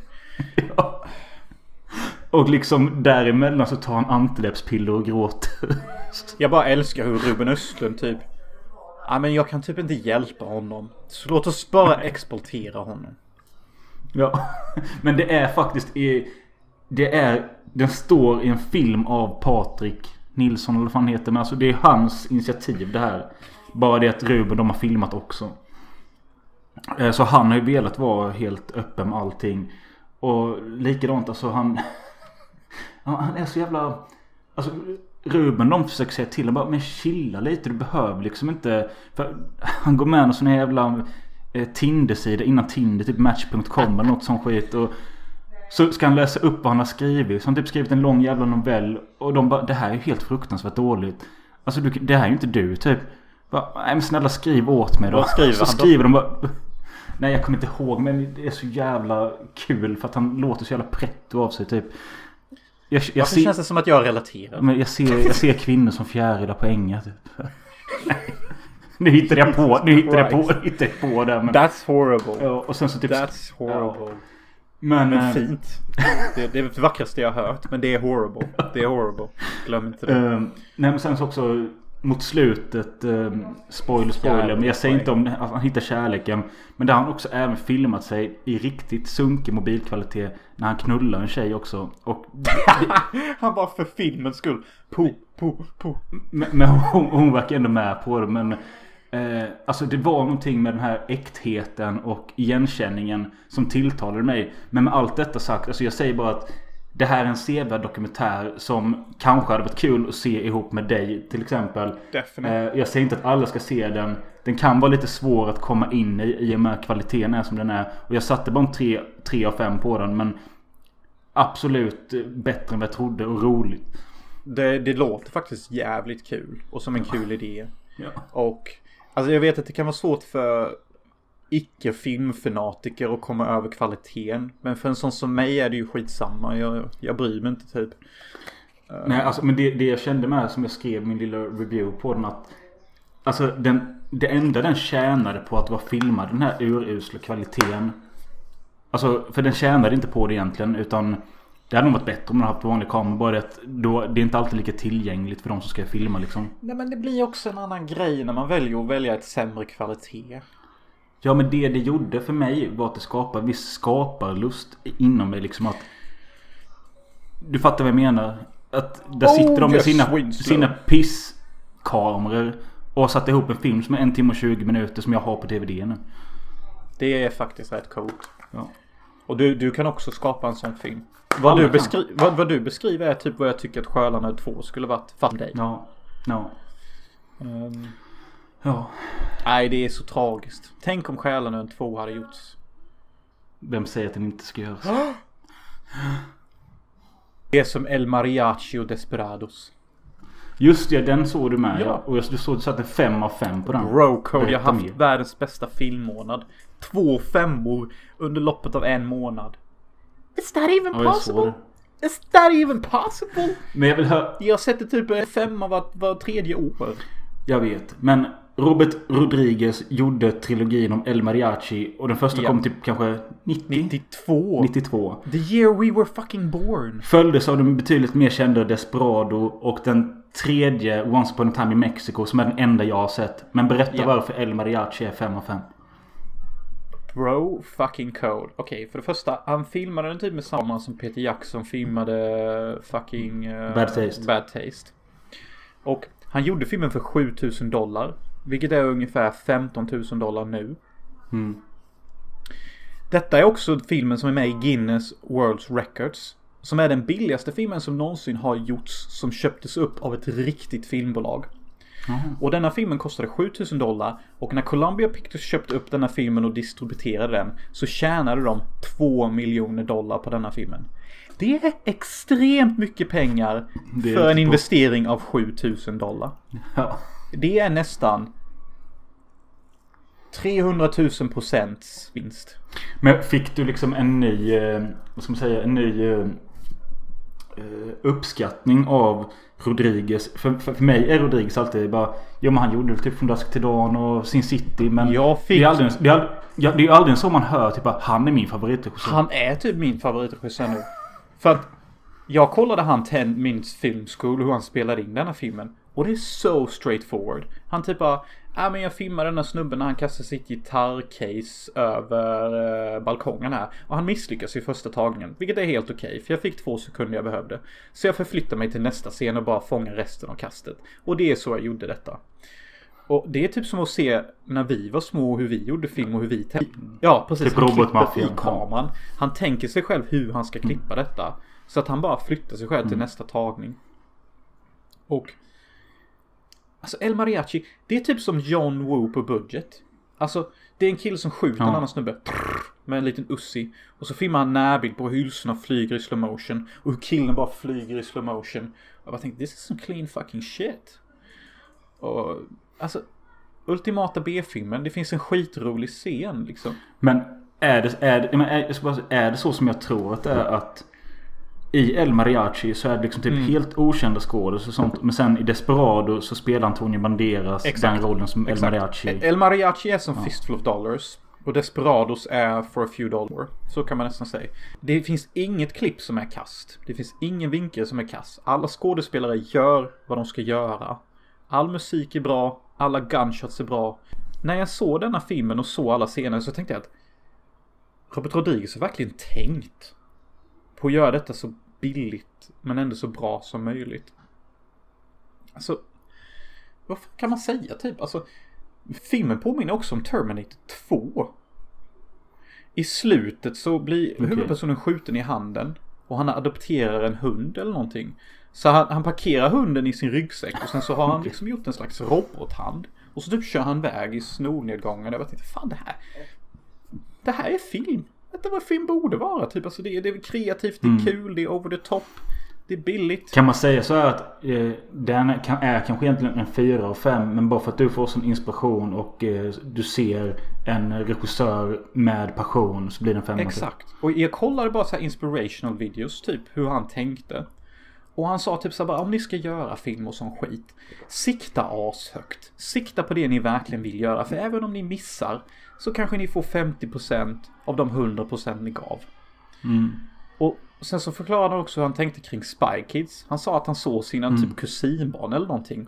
och liksom däremellan så tar han antideppspiller och gråter. Jag bara älskar hur Ruben Östlund typ. Ja men jag kan typ inte hjälpa honom. Så låt oss bara exploatera honom. Ja, men det är faktiskt i, Det är Den står i en film av Patrik Nilsson eller vad han heter. Men alltså det är hans initiativ det här. Bara det att Ruben de har filmat också. Eh, så han har ju velat vara helt öppen med allting. Och likadant alltså han... Han är så jävla... Alltså Ruben de försöker säga till honom bara Men chilla lite du behöver liksom inte... För han går med en sån här jävla eh, Tinder-sida innan Tinder, typ Match.com eller något sånt skit. Och så ska han läsa upp vad han har skrivit. Så han typ skrivit en lång jävla novell. Och de bara, det här är ju helt fruktansvärt dåligt. Alltså du, det här är ju inte du typ. Bara, Nej men snälla skriv åt mig då. Vad skriver så han då? skriver de bara. Nej jag kommer inte ihåg men det är så jävla kul för att han låter så jävla pretto av sig typ. Jag, jag, Varför ser, känns det som att jag relaterar? men jag, ser, jag ser kvinnor som fjärilar på ängar typ. nu hittade jag på, nu hittade jag på, hittade jag på det. Men, That's horrible. ja, och sen så typ. That's horrible. men, Men eh, fint. Det, det är det vackraste jag har hört. Men det är horrible. Det är horrible. Glöm inte det. Eh, nej men sen så också mot slutet, eh, spoiler spoiler, Kärlek, men jag säger inte om det, att han hittar kärleken. Men där har han också även filmat sig i riktigt sunkig mobilkvalitet när han knullar en tjej också. Och Han bara för filmens skull. Po, po, po. Men, men hon, hon verkar ändå med på det. Men eh, alltså det var någonting med den här äktheten och igenkänningen som tilltalade mig. Men med allt detta sagt, alltså jag säger bara att det här är en sevärd dokumentär som kanske hade varit kul att se ihop med dig till exempel. Definitivt. Eh, jag säger inte att alla ska se den. Den kan vara lite svår att komma in i i och med kvaliteten är som den är. Och jag satte bara en 3, 3 av 5 på den. Men absolut bättre än vad jag trodde och roligt. Det, det låter faktiskt jävligt kul. Och som en kul idé. Ja. Och alltså jag vet att det kan vara svårt för icke filmfanatiker att komma över kvaliteten. Men för en sån som mig är det ju skitsamma. Jag, jag bryr mig inte typ. Eh. Nej, alltså, men det, det jag kände med som jag skrev min lilla review på den att Alltså den, det enda den tjänade på att vara filmad den här urusla kvaliteten Alltså för den tjänade inte på det egentligen utan det hade nog varit bättre om den haft vanlig kamera bara det att då, det är inte alltid lika tillgängligt för de som ska filma liksom Nej men det blir också en annan grej när man väljer att välja ett sämre kvalitet. Ja men det det gjorde för mig var att det skapade viss skaparlust inom mig liksom att Du fattar vad jag menar? Att där Oh, sitter de med yes, sina, Winslow. sina pisskameror Och har satt ihop en film som är en timme och 20 minuter som jag har på DVD nu Det är faktiskt rätt coolt. ja. Och du, du kan också skapa en sån film. Vad Alla du, beskri- vad, vad du beskriver är typ vad jag tycker att Sjölandet 2 skulle varit för dig. Ja, ja, Ehm, ja nej det är så tragiskt. Tänk om Själanön 2 hade gjorts. Vem säger att den inte ska göras? Det är som El Mariachi och Desperados. Just det, den såg du med Ja. ja. Och jag- du såg du satte 5 av 5 på den Bro Code, jag har haft världens bästa filmmånad. Två femmor under loppet av en månad. Is that even Ja, possible? Is that even possible? Men jag vill höra Jag sätter typ en femma var, var tredje år. Jag vet. Men Robert Rodriguez gjorde trilogin om El Mariachi. Och den första Ja. kom typ kanske 90? 92. 92. The year we were fucking born. Följdes av den betydligt mer kända Desperado och den tredje Once upon a time in Mexico som är den enda jag har sett. Men berätta Ja. varför El Mariachi är 5 av 5. Bro fucking code. Okej, för det första. Han filmade den typ med samma som Peter Jackson filmade fucking... eh, Bad Taste. Bad Taste. Och han gjorde filmen för 7000 dollar. Vilket är ungefär 15 000 dollar nu. Mm. Detta är också filmen som är med i Guinness World Records. Som är den billigaste filmen som någonsin har gjorts som köptes upp av ett riktigt filmbolag. Och denna filmen kostade 7000 dollar och när Columbia Pictures köpte upp denna filmen och distribuerade den så tjänade de 2 miljoner dollar på denna filmen. Det är extremt mycket pengar för en investering av 7000 dollar. Ja. Det är nästan 300 000 procents vinst. Men fick du liksom en ny, eh, vad ska man säga, en ny eh, uppskattning av Rodriguez? För, för, för mig är Rodriguez alltid bara, ja men han gjorde väl typ Från Dusk till Dawn och Sin City men Jag fick- det, är aldrig, det, är aldrig, ja, det är aldrig en så man hör typ att han är min favoritregissör. Han är typ min favoritregissör nu. För att jag kollade han 10 Minutes Film School hur han spelade in denna filmen. Och det är så straightforward. Han typ bara, ja men jag filmade den här snubben när han kastar sitt gitarrcase över eh, balkongen här. Och han misslyckas i första tagningen. Vilket är helt okej, för jag fick två sekunder jag behövde. Så jag förflyttar mig till nästa scen och bara fångar resten av kastet. Och det är så jag gjorde detta. Och det är typ som att se när vi var små hur vi gjorde film och hur vi tänkte. Ja, precis. Typ han klipper i kameran. Han tänker sig själv hur han ska klippa detta. Så att han bara flyttar sig själv till nästa tagning. Och... Alltså El Mariachi, det är typ som John Woo på budget. Alltså, det är en kille som skjuter en Ja. annan snubbe. Med en liten Ussi. Och så filmar han närbild på hur hylsorna flyger i slow motion. Och hur killen bara flyger i slow motion. Och jag bara tänkte, this is some clean fucking shit. Och alltså, ultimata B-filmen. Det finns en skitrolig scen liksom. Men är det, är, det, är, säga, är det så som jag tror att det är att i El Mariachi så är det liksom typ Mm. helt okända skådespelare och sånt. Men sen i Desperado så spelar Antonio Banderas Exakt. den rollen som El Exakt. Mariachi. El Mariachi är som Fistful of Dollars. Och Desperados är For a few dollar. Så kan man nästan säga. Det finns inget klipp som är kast. Det finns ingen vinkel som är kast. Alla skådespelare gör vad de ska göra. All musik är bra. Alla gunshots är bra. När jag såg denna filmen och såg alla scener så tänkte jag att Robert Rodriguez har verkligen tänkt på att göra detta så billigt men ändå så bra som möjligt. Alltså, vad kan man säga typ? Alltså, filmen påminner också om Terminator 2. I slutet så blir Okej. huvudpersonen skjuten i handen och han adopterar en hund eller någonting. Så han, han parkerar hunden i sin ryggsäck och sen så har han liksom gjort en slags robothand. Och så typ kör han väg i snornedgången. Jag bara tänkte, fan det här. Det här är film. Detta är vad film borde vara. Typ, alltså det, är- det är kreativt, det är kul, det är over the top. Det är billigt. Kan man säga så här att eh, den är, kan, är kanske egentligen en 4 av 5 men bara för att du får sån inspiration och eh, du ser en regissör med passion så blir den 5 Exakt. Och jag kollade bara så här inspirational videos, typ hur han tänkte. Och han sa typ så bara, om ni ska göra film och sån skit. Sikta ashögt. Sikta på det ni verkligen vill göra. För även om ni missar så kanske ni får 50% av de 100% ni gav. Mm. Och sen så förklarade han också hur han tänkte kring Spy Kids. Han sa att han såg sina Mm. typ kusinbarn eller någonting.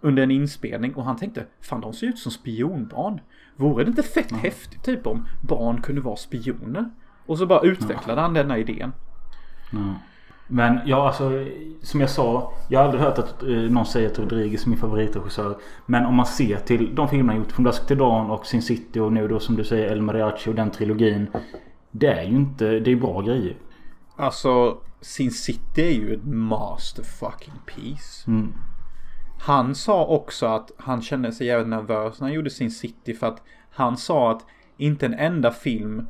Under en inspelning och han tänkte, fan de ser ut som spionbarn. Vore det inte fett häftigt typ om barn kunde vara spioner? Och så bara utvecklade han denna idén. Ja. Men ja, alltså som jag sa. Jag har aldrig hört att eh, någon säger att Rodriguez är min favoritregissör. Men om man ser till de filmer han gjort. Från Dusk till Dawn och Sin City och nu då som du säger El Mariachi och den trilogin. Det är ju inte, det är bra grejer. Alltså, Sin City är ju ett master fucking piece. Mm. Han sa också att han kände sig jävligt nervös när han gjorde Sin City för att han sa att inte en enda film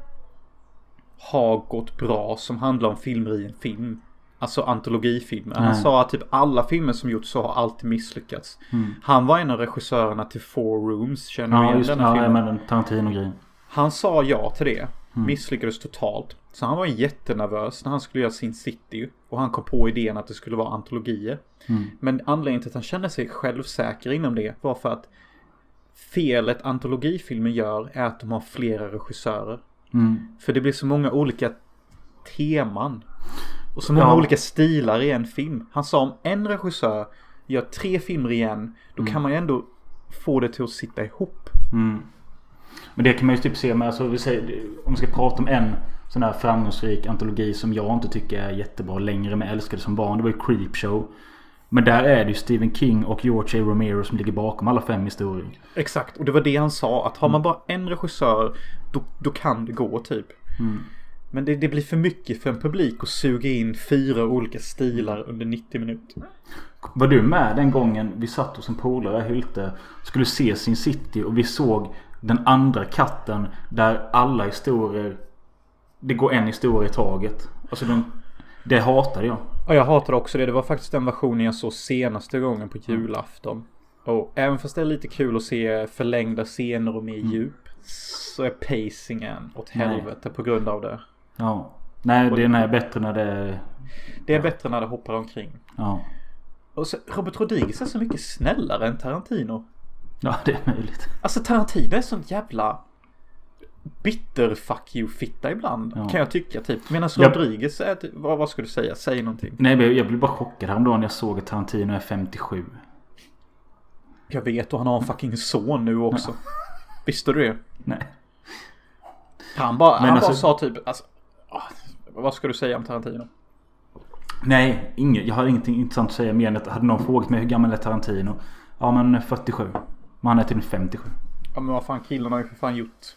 har gått bra som handlar om filmer i en film. Alltså antologifilmer. Han Nej. sa att typ alla filmer som gjorts så har alltid misslyckats. Han var en av regissörerna till Four Rooms. Känner du Ja, igen just denna ja, filmen? men den Tarantino-grejen. Han sa ja till det. Misslyckades totalt. Så han var jättenervös när han skulle göra sin City. Och han kom på idén att det skulle vara antologier. Men anledningen till att han kände sig självsäker inom det var för att felet antologifilmer gör är att de har flera regissörer. Mm. För det blir så många olika teman. Och så många Ja. olika stilar i en film. Han sa om en regissör gör tre filmer igen. Då kan man ju ändå få det till att sitta ihop. Mm. Men det kan man ju typ se med, alltså, vi säger, om vi ska prata om en sån här framgångsrik antologi som jag inte tycker är jättebra längre men älskade som barn. Det var ju Creepshow. Men där är det ju Stephen King och George A. Romero som ligger bakom alla fem historier. Exakt, och det var det han sa. Att har man bara en regissör, då, då kan det gå typ. Mm. Men det, det blir för mycket för en publik att suga in fyra olika stilar under 90 minuter. Var du med den gången vi satt hos en polare i Hylte skulle se sin city och vi såg den andra katten där alla historier Det går en historia i taget. Alltså den, det hatade jag. Ja, jag hatar också det. Det var faktiskt den versionen jag såg senaste gången på julafton. Och även fast det är lite kul att se förlängda scener och mer djup. Så är pacingen åt Nej. helvete på grund av det. Ja. Nej, den är bättre när det. Det är bättre när det hoppar omkring. Ja. Och så, Robert Rodriguez är så mycket snällare än Tarantino. Ja, det är möjligt. Alltså Tarantino är sånt jävla bitter fuck you fitta ibland. Ja. Kan jag tycka typ. Medan Ja. Rodriguez är typ, vad, vad ska du säga? Säg någonting. Nej, jag blev bara chockad häromdagen när jag såg att Tarantino är 57. Jag vet och han har en fucking son nu också. Visste du det? Nej. Han bara, Men han alltså- bara sa typ, alltså, vad ska du säga om Tarantino? Nej, inget, jag har ingenting intressant att säga mer än att hade någon frågat mig hur gammal är Tarantino? Ja men 47. Men han är till 57. Ja men vad fan killen har ju för fan gjort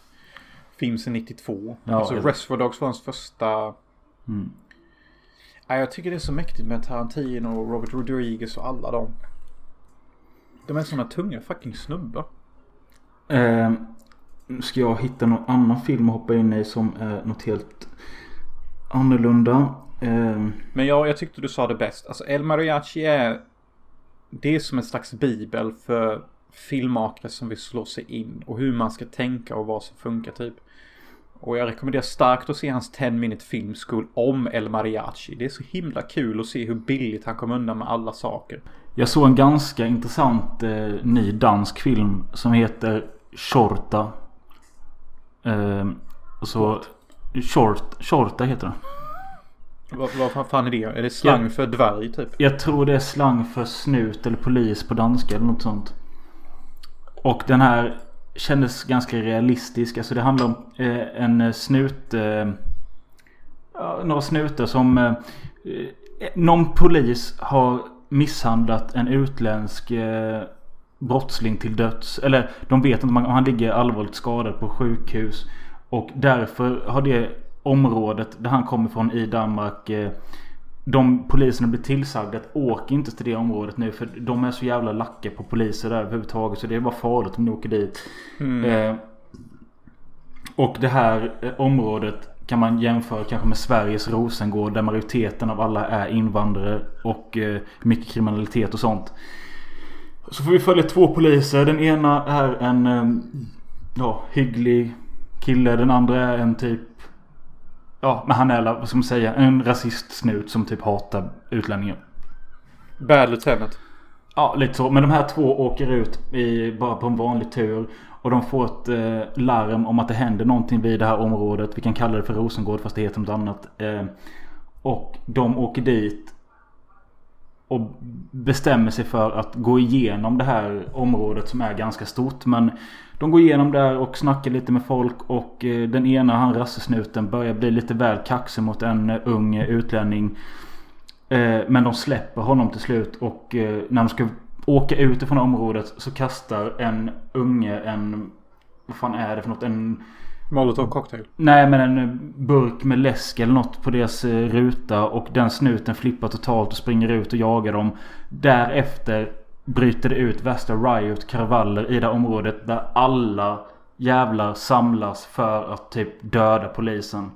film sedan 92. Ja, alltså jag- Reservoir Dogs var hans första. Mm. Ja, jag tycker det är så mäktigt med Tarantino och Robert Rodriguez och alla dem. De är såna tunga fucking snubbar. Eh, ska jag hitta någon annan film att hoppa in i som är något helt annorlunda. Eh, Men ja, jag tyckte du sa det bäst. Alltså El Mariachi är... Det är som en slags bibel för filmmakare som vill slå sig in. Och hur man ska tänka och vad som funkar typ. Och jag rekommenderar starkt att se hans 10 minute film school om El Mariachi. Det är så himla kul att se hur billigt han kom undan med alla saker. jag såg en ganska intressant eh, ny dansk film som heter Shorta. Eh, och så... Short, Shorta heter den. Vad, vad fan är det? Är det slang Ja. för dvärg typ? Jag tror det är slang för snut eller polis på danska eller något sånt. Och den här kändes ganska realistisk. Alltså det handlar om eh, en snut... Eh, några snutar som... Eh, eh, någon polis har misshandlat en utländsk eh, brottsling till döds. Eller de vet inte om han ligger allvarligt skadad på sjukhus. Och därför har det området där han kommer från i Danmark eh, de poliserna blir tillsagda att åk inte till det området nu för de är så jävla lacka på poliser där överhuvudtaget så det är bara farligt om ni åker dit. Mm. Eh, och det här eh, området kan man jämföra kanske med Sveriges Rosengård där majoriteten av alla är invandrare och eh, mycket kriminalitet och sånt. Så får vi följa två poliser. Den ena är en eh, ja, hygglig kille. Den andra är en typ Ja, men han är vad ska man säga, en rasistsnut som typ hatar utlänningar. Bad Lieutenant. Ja, lite så. Men de här två åker ut i, bara på en vanlig tur. Och de får ett eh, larm om att det händer någonting vid det här området. Vi kan kalla det för Rosengård fast det heter något annat. Eh, och de åker dit. Och bestämmer sig för att gå igenom det här området som är ganska stort. Men de går igenom där och snackar lite med folk. Och eh, den ena, han rassesnuten, börjar bli lite väl kaxig mot en eh, ung utlänning. Eh, men de släpper honom till slut och när de ska åka ut ifrån området så kastar en unge en... Vad fan är det för något? En... Molotov cocktail. Nej men en eh, burk med läsk eller något på deras eh, ruta och den snuten flippar totalt och springer ut och jagar dem. Därefter bryter det ut värsta riot kravaller i det här området där alla jävlar samlas för att typ döda polisen.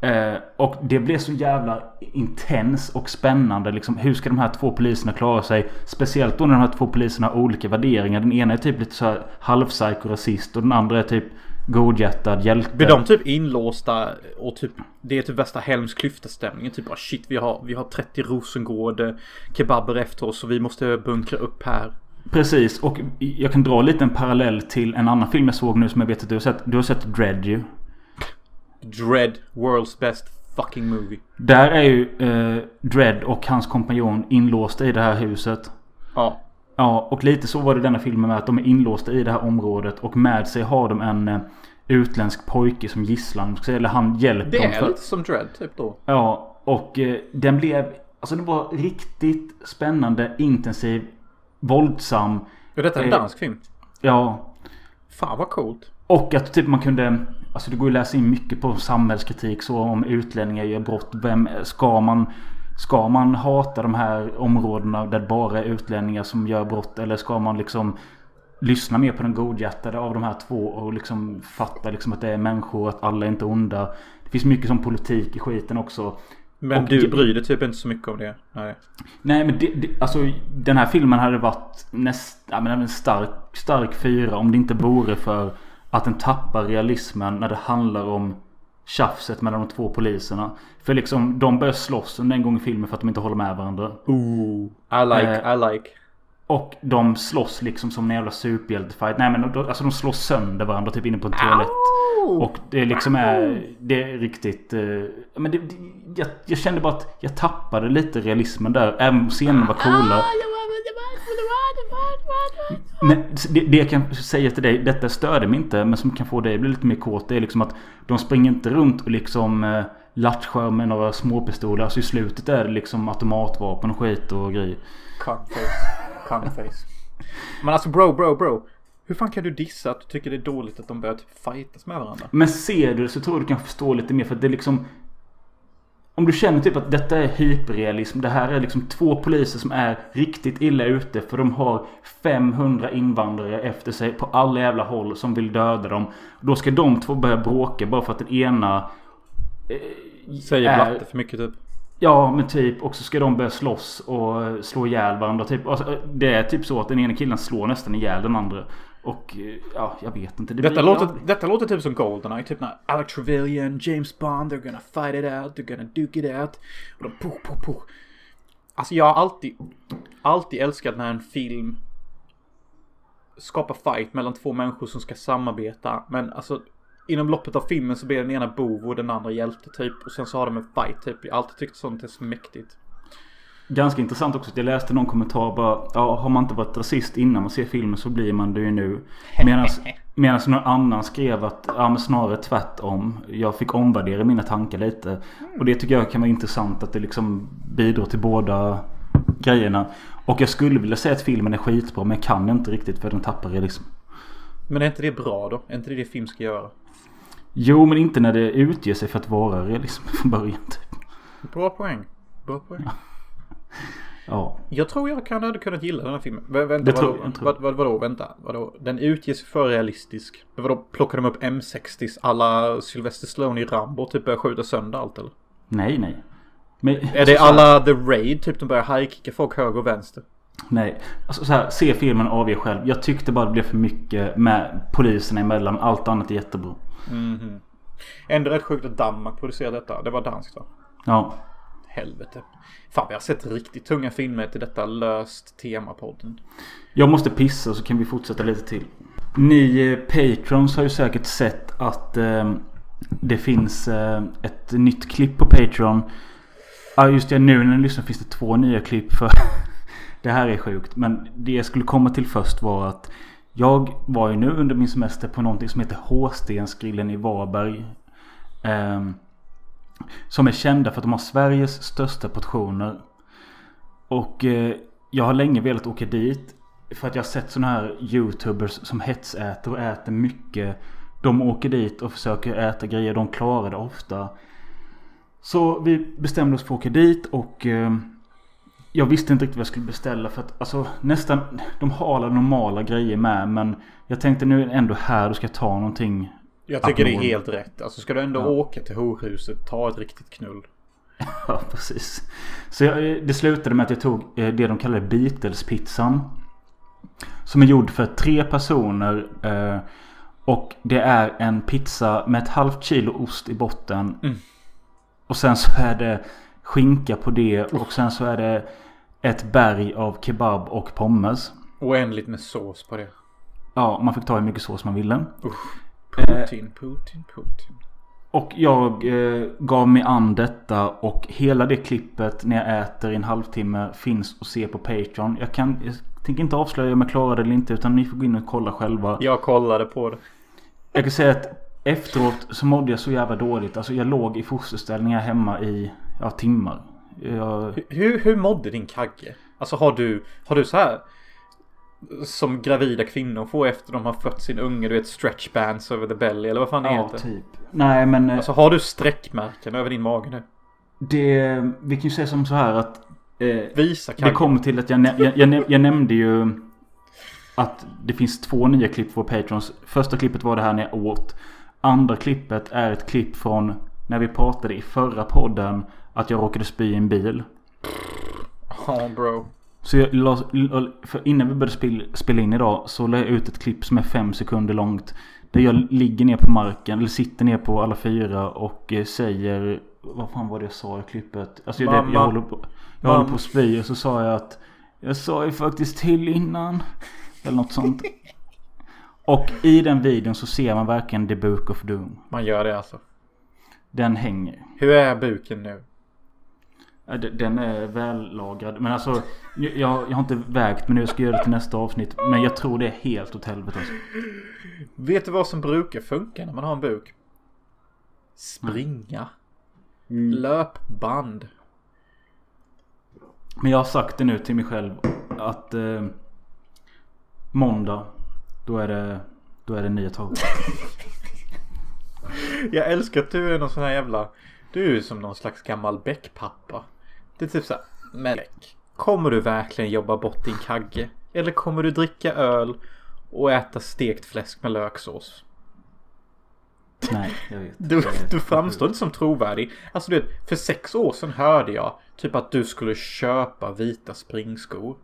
Eh, och det blev så jävla intens och spännande. Liksom, hur ska de här två poliserna klara sig? Speciellt då när de här två poliserna har olika värderingar. Den ena är typ lite så här halvpsykorasist och den andra är typ godhjärtad hjälte. Blir de typ inlåsta och typ Det är typ värsta Helms klyfta-stämningen. Typ bara shit vi har, vi har 30 Rosengård kebaber efter oss och vi måste bunkra upp här. Precis och jag kan dra lite en parallell till en annan film jag såg nu som jag vet att du har sett. Du har sett Dread ju. Dread, world's best fucking movie. Där är ju eh, Dredd och hans kompanjon inlåsta i det här huset. Ja. Ja, och lite så var det denna filmen med att de är inlåsta i det här området och med sig har de en eh, utländsk pojke som gisslan. Eller han hjälper Det dem. är för- lite som Dread typ då. Ja, och eh, den blev... Alltså den var riktigt spännande, intensiv, våldsam. Och detta är en Eh. dansk film. Ja, Fan vad coolt. och att typ man kunde... Alltså det går ju att läsa in mycket på samhällskritik så om utlänningar gör brott. Vem ska man... Ska man hata de här områdena där det bara är utlänningar som gör brott? Eller ska man liksom lyssna mer på den godhjärtade av de här två och liksom fatta liksom att det är människor, att alla är inte onda. Det finns mycket som politik i skiten också. Men Och- du bryr dig typ inte så mycket om det. Nej. Nej men det, det, alltså den här filmen hade varit näst, ja, en stark, stark fyra om det inte vore för att den tappar realismen när det handlar om tjafset mellan de två poliserna. För liksom de börjar slåss under en gång i filmen för att de inte håller med varandra. Ooh. I like, Eh. I like. Och de slåss liksom som en jävla superhjältefight. Nej men de, alltså de slår sönder varandra typ inne på en toalett. Och det liksom är, det är riktigt... eh, men det, det, jag, jag kände bara att jag tappade lite realismen där. Även om scenerna var coola. Men det, det jag kan säga till dig, detta störde mig inte. Men som kan få dig att bli lite mer kåt. Det är liksom att de springer inte runt och liksom eh, latchar med några småpistoler. Alltså i slutet är det liksom automatvapen och skit och grejer. Cunface. Cunface. Men alltså bro, bro, bro. Hur fan kan du dissa att du tycker det är dåligt att de börjar typ fightas med varandra? Men ser du det så tror jag du kan förstå lite mer för att det är liksom Om du känner typ att detta är hyperrealism. Det här är liksom två poliser som är riktigt illa ute för de har 500 invandrare efter sig på alla jävla håll som vill döda dem. Då ska de två börja bråka bara för att den ena Säger är- blatte för mycket typ. Ja men typ och så ska de börja slåss och slå ihjäl varandra. Typ. Alltså, det är typ så att den ena killen slår nästan ihjäl den andra. Och eh, ja, jag vet inte. Det Detta låter, ja. detta låter typ som Goldeneye. Typ när Alec Trevelyan, James Bond, they're gonna fight it out, they're gonna duke it out. Och de puh, puh, puh. Alltså jag har alltid, alltid älskat när en film skapar fight mellan två människor som ska samarbeta. Men alltså inom loppet av filmen så blir den ena bov och den andra hjälte typ. Och sen så har de en fight typ. Jag har alltid tyckt sånt är så mäktigt. Ganska intressant också att jag läste någon kommentar bara Ja har man inte varit rasist innan man ser filmen så blir man det ju nu Medan någon annan skrev att ja men snarare tvärtom Jag fick omvärdera mina tankar lite Och det tycker jag kan vara intressant att det liksom bidrar till båda grejerna Och jag skulle vilja säga att filmen är skitbra men jag kan inte riktigt för den tappar realism Men är inte det bra då? Är inte det det film ska göra? Jo men inte när det utger sig för att vara realism från början typ. Bra poäng. Bra poäng. Ja Jag tror jag kan hade kunnat gilla den här filmen. Vä vänta, Det vadå? tror jag, Vad, vad, vadå? Vänta. Vadå? Den utges för realistisk. Vadå? Plockar de upp M60s alla Sylvester Stallone i Rambo typ börjar skjuta sönder allt eller? Nej nej men, Är det alla The Raid? Typ de börjar high-kicka folk höger och vänster? Nej, alltså så här, se filmen och avge själv. Jag tyckte bara det blev för mycket med poliserna emellan. Allt annat är jättebra. Mhm. Ändå rätt sjukt att Danmark producerade detta. Det var danskt va? Ja. Helvete. Fan vi har sett riktigt tunga filmer till detta löst temapodden. Jag måste pissa så kan vi fortsätta lite till. Ni eh, patrons har ju säkert sett att eh, det finns eh, ett nytt klipp på Patreon. Ja just det, nu när ni lyssnar finns det två nya klipp för det här är sjukt. Men det jag skulle komma till först var att jag var ju nu under min semester på någonting som heter Håstensgrillen i Varberg. Ehm, som är kända för att de har Sveriges största portioner. Och eh, jag har länge velat åka dit. För att jag har sett sådana här YouTubers som hetsäter och äter mycket. De åker dit och försöker äta grejer. De klarar det ofta. Så vi bestämde oss för att åka dit och eh, jag visste inte riktigt vad jag skulle beställa för att alltså nästan de har alla normala grejer med men jag tänkte nu är ändå här du ska jag ta någonting. Jag tycker det är helt rätt. Alltså ska du ändå Ja. åka till horhuset, ta ett riktigt knull. Ja precis. Så jag, det slutade med att jag tog eh, det de kallar Beatles-pizzan. Som är gjord för tre personer. eh, Och det är en pizza med ett halvt kilo ost i botten. Mm. Och sen så är det skinka på det. Och sen så är det ett berg av kebab och pommes. Oändligt med sås på det. Ja, man fick ta hur mycket sås man ville. Putin, Putin, Putin. Och jag eh, gav mig an detta och hela det klippet när jag äter i en halvtimme finns att se på Patreon. Jag kan, jag tänker inte avslöja om jag klarade det eller inte utan ni får gå in och kolla själva. Jag kollade på det. Jag kan säga att efteråt så mådde jag så jävla dåligt. Alltså jag låg i fosterställningar hemma i ja, timmar. Jag, Hur, hur mådde din kagge? Alltså har du, har du så här som gravida kvinnor får efter de har fött sin unge, du vet stretch bands over the belly eller vad fan det ja, heter? typ. Nej men eh, Alltså har du streckmärken över din mage nu? det, vi kan ju säga som så här att eh, Visa Det kaggen. kommer till att jag, jag, jag, jag nämnde ju att det finns två nya klipp på Patrons. Första klippet var det här när jag åt. Andra klippet är ett klipp från när vi pratade i förra podden att jag råkade spy i en bil. Ja bro. Så jag la, innan vi började spela, spela in idag så la jag ut ett klipp som är fem sekunder långt. Där jag ligger ner på marken, eller sitter ner på alla fyra och eh, säger Vad fan var det jag sa i klippet? Alltså jag, Mamma. jag, håller på, jag håller på att spy och så sa jag att Jag sa ju faktiskt till innan. Eller något sånt. Och i den videon så ser man verkligen The Book of Doom. Man gör det alltså. Den hänger. Hur är buken nu? De- Den är vällagrad. Men alltså jag, jag har inte vägt men nu ska jag göra det till nästa avsnitt. Men jag tror det är helt åt helvete alltså. Vet du vad som brukar funka när man har en buk? Springa. Löpband. Men jag har sagt det nu till mig själv att eh, Måndag Då är det Då är det nya tag. Jag älskar att du är någon sån här jävla... Du är som någon slags gammal bäckpappa. Det är typ såhär. Men kommer du verkligen jobba bort din kagge? Eller kommer du dricka öl och äta stekt fläsk med löksås? Nej jag vet. Du, Jag vet. du framstår inte som trovärdig. Alltså du vet, för sex år sedan hörde jag typ att du skulle köpa vita springskor.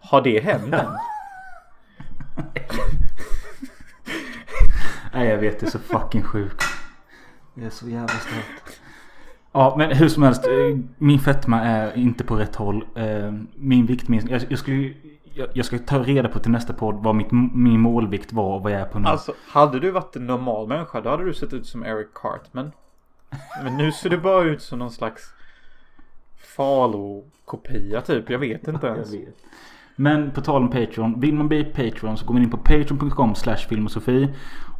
Har det hänt än? Nej jag vet det är så fucking sjukt. Det är så jävla stört. Ja men hur som helst. eh, Min fetma är inte på rätt håll. Eh, Min viktminskning. Jag, jag, skulle, jag, ska ta reda på till nästa podd vad mitt, min målvikt var och vad jag är på nu. Alltså, hade du varit en normal människa då hade du sett ut som Eric Cartman. Men nu ser du bara ut som någon slags Falo-kopia typ. Jag vet inte ens. Vet. Men på tal om Patreon. Vill man bli Patreon så går man in på patreon.com slash filmosofi.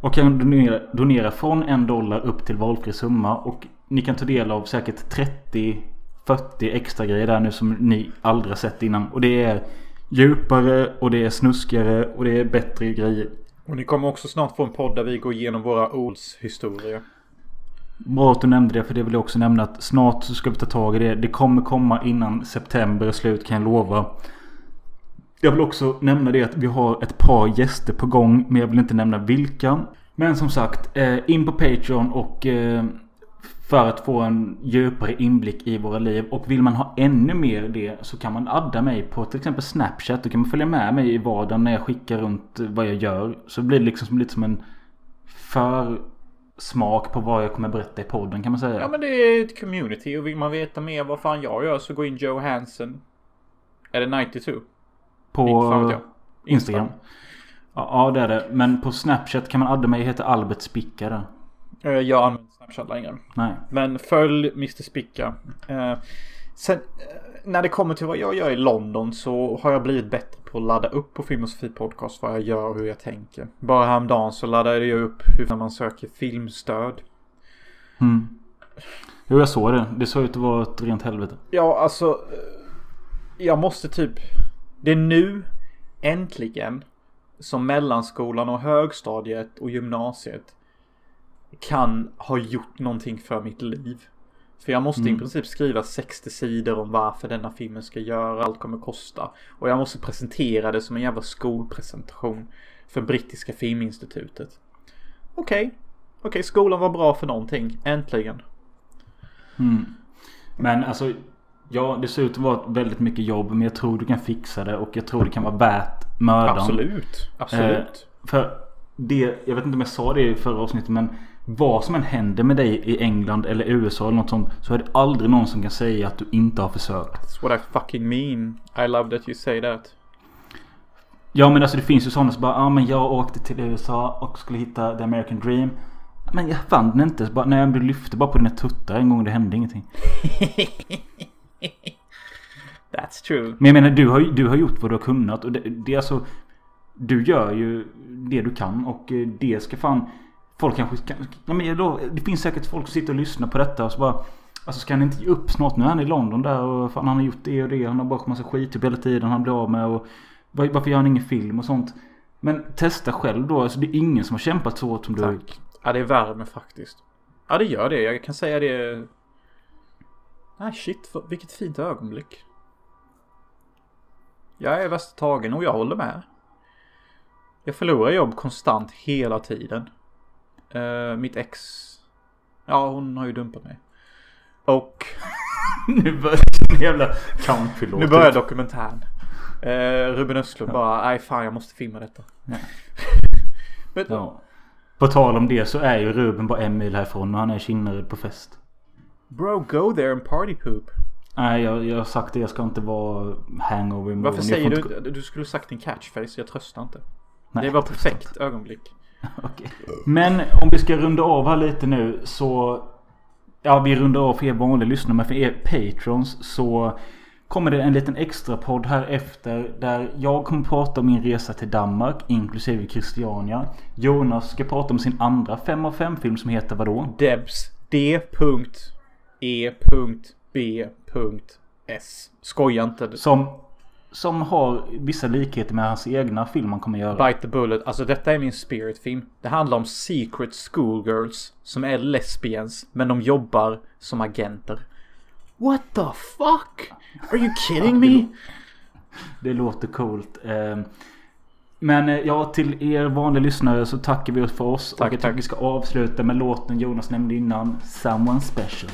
Och kan donera, donera från en dollar upp till valfri summa. Och ni kan ta del av säkert 30-40 extra grejer där nu som ni aldrig sett innan. Och det är djupare och det är snuskigare och det är bättre grejer. Och ni kommer också snart få en podd där vi går igenom våra Olds historier. Bra att du nämnde det för det vill jag också nämna att snart så ska vi ta tag i det. Det kommer komma innan september är slut kan jag lova. Jag vill också nämna det att vi har ett par gäster på gång men jag vill inte nämna vilka. Men som sagt, eh, in på Patreon och eh, för att få en djupare inblick i våra liv. Och vill man ha ännu mer det så kan man adda mig på till exempel Snapchat. Då kan man följa med mig i vardagen när jag skickar runt vad jag gör. Så blir det liksom som, lite som en försmak på vad jag kommer berätta i podden kan man säga. Ja men det är ett community och vill man veta mer vad fan jag gör så gå in Joe Hansen. Är det 92? på jag. Instagram. Ja, ja det är det. Men på Snapchat kan man adda mig. Jag heter Albert Spicka där. Eh, Jag använder Snapchat längre. Nej. Men följ Mr Spicka. Eh, sen eh, när det kommer till vad jag gör i London så har jag blivit bättre på att ladda upp på Film och Sofie Podcast vad jag gör och hur jag tänker. Bara häromdagen så laddade jag upp hur man söker filmstöd. Mm. Jo jag såg det. Det såg ut att vara ett rent helvete. Ja alltså. eh, Jag måste typ. Det är nu äntligen som mellanskolan och högstadiet och gymnasiet kan ha gjort någonting för mitt liv. För jag måste i Mm. princip skriva 60 sidor om varför denna filmen ska göra, allt kommer kosta. Och jag måste presentera det som en jävla skolpresentation för brittiska filminstitutet. Okej, okej skolan var bra för någonting, äntligen. Mm. Men alltså. Ja det ser ut att vara väldigt mycket jobb. Men jag tror du kan fixa det. Och jag tror det kan vara värt mödan. Absolut, absolut. För det. Jag vet inte om jag sa det i förra avsnittet. Men. Vad som än händer med dig i England eller USA eller något sånt. Så är det aldrig någon som kan säga att du inte har försökt. That's what I fucking mean. I love that you say that. Ja men alltså det finns ju sådana som bara, ja ah, men jag åkte till USA och skulle hitta the American dream. Men jag fann den inte. Så bara, nej jag lyfte bara på dina tuttar en gång och det hände ingenting. That's True. Men jag menar du har, du har gjort vad du har kunnat och det, det är alltså Du gör ju det du kan och eh, det ska fan Folk kanske kan, ja, men då, Det finns säkert folk som sitter och lyssnar på detta och så bara Alltså ska han inte ge upp snart? Nu är han i London där och fan han har gjort det och det. Han har bara massa skit typ hela tiden han blir av med och var- Varför gör han ingen film och sånt? Men testa själv då. Alltså det är ingen som har kämpat så hårt som du. Ja, det är värme faktiskt. Ja, det gör det. Jag kan säga det. Nej, shit. Vilket fint ögonblick. Jag är värst tagen och jag håller med. Jag förlorar jobb konstant hela tiden. Eh, mitt ex. Ja, hon har ju dumpat mig. Och nu börjar jävla countrylåt. nu börjar dokumentären. Eh, Ruben Östlund bara, nej fan jag måste filma detta. Ja. Men, Ja. På tal om det så är ju Ruben bara en mil härifrån och han är Kinnared på fest. Bro, go there and party poop. Nej jag, jag har sagt det. Jag ska inte vara hangover imorgon. Varför säger du inte- Du skulle sagt din catchphrase, jag tröstar inte. Nej, det var perfekt ögonblick. Okej. Men om vi ska runda av här lite nu så Ja vi rundar av för er vanliga lyssnare men för er patrons så Kommer det en liten extra podd här efter där jag kommer prata om min resa till Danmark inklusive Christiania. Jonas ska prata om sin andra 5 av 5 film som heter vadå? Debs D.E.B.S. Skoja inte. Som Som har vissa likheter med hans egna film han kommer göra. Bite the Bullet. Alltså detta är min spirit-film. Det handlar om secret schoolgirls som är lesbians men de jobbar som agenter. What the fuck? Are you kidding me? Det låter coolt. Eh, Men eh, ja, till er vanliga lyssnare så tackar vi oss för oss. Tack, och jag tack. tycker vi ska avsluta med låten Jonas nämnde innan. Someone special.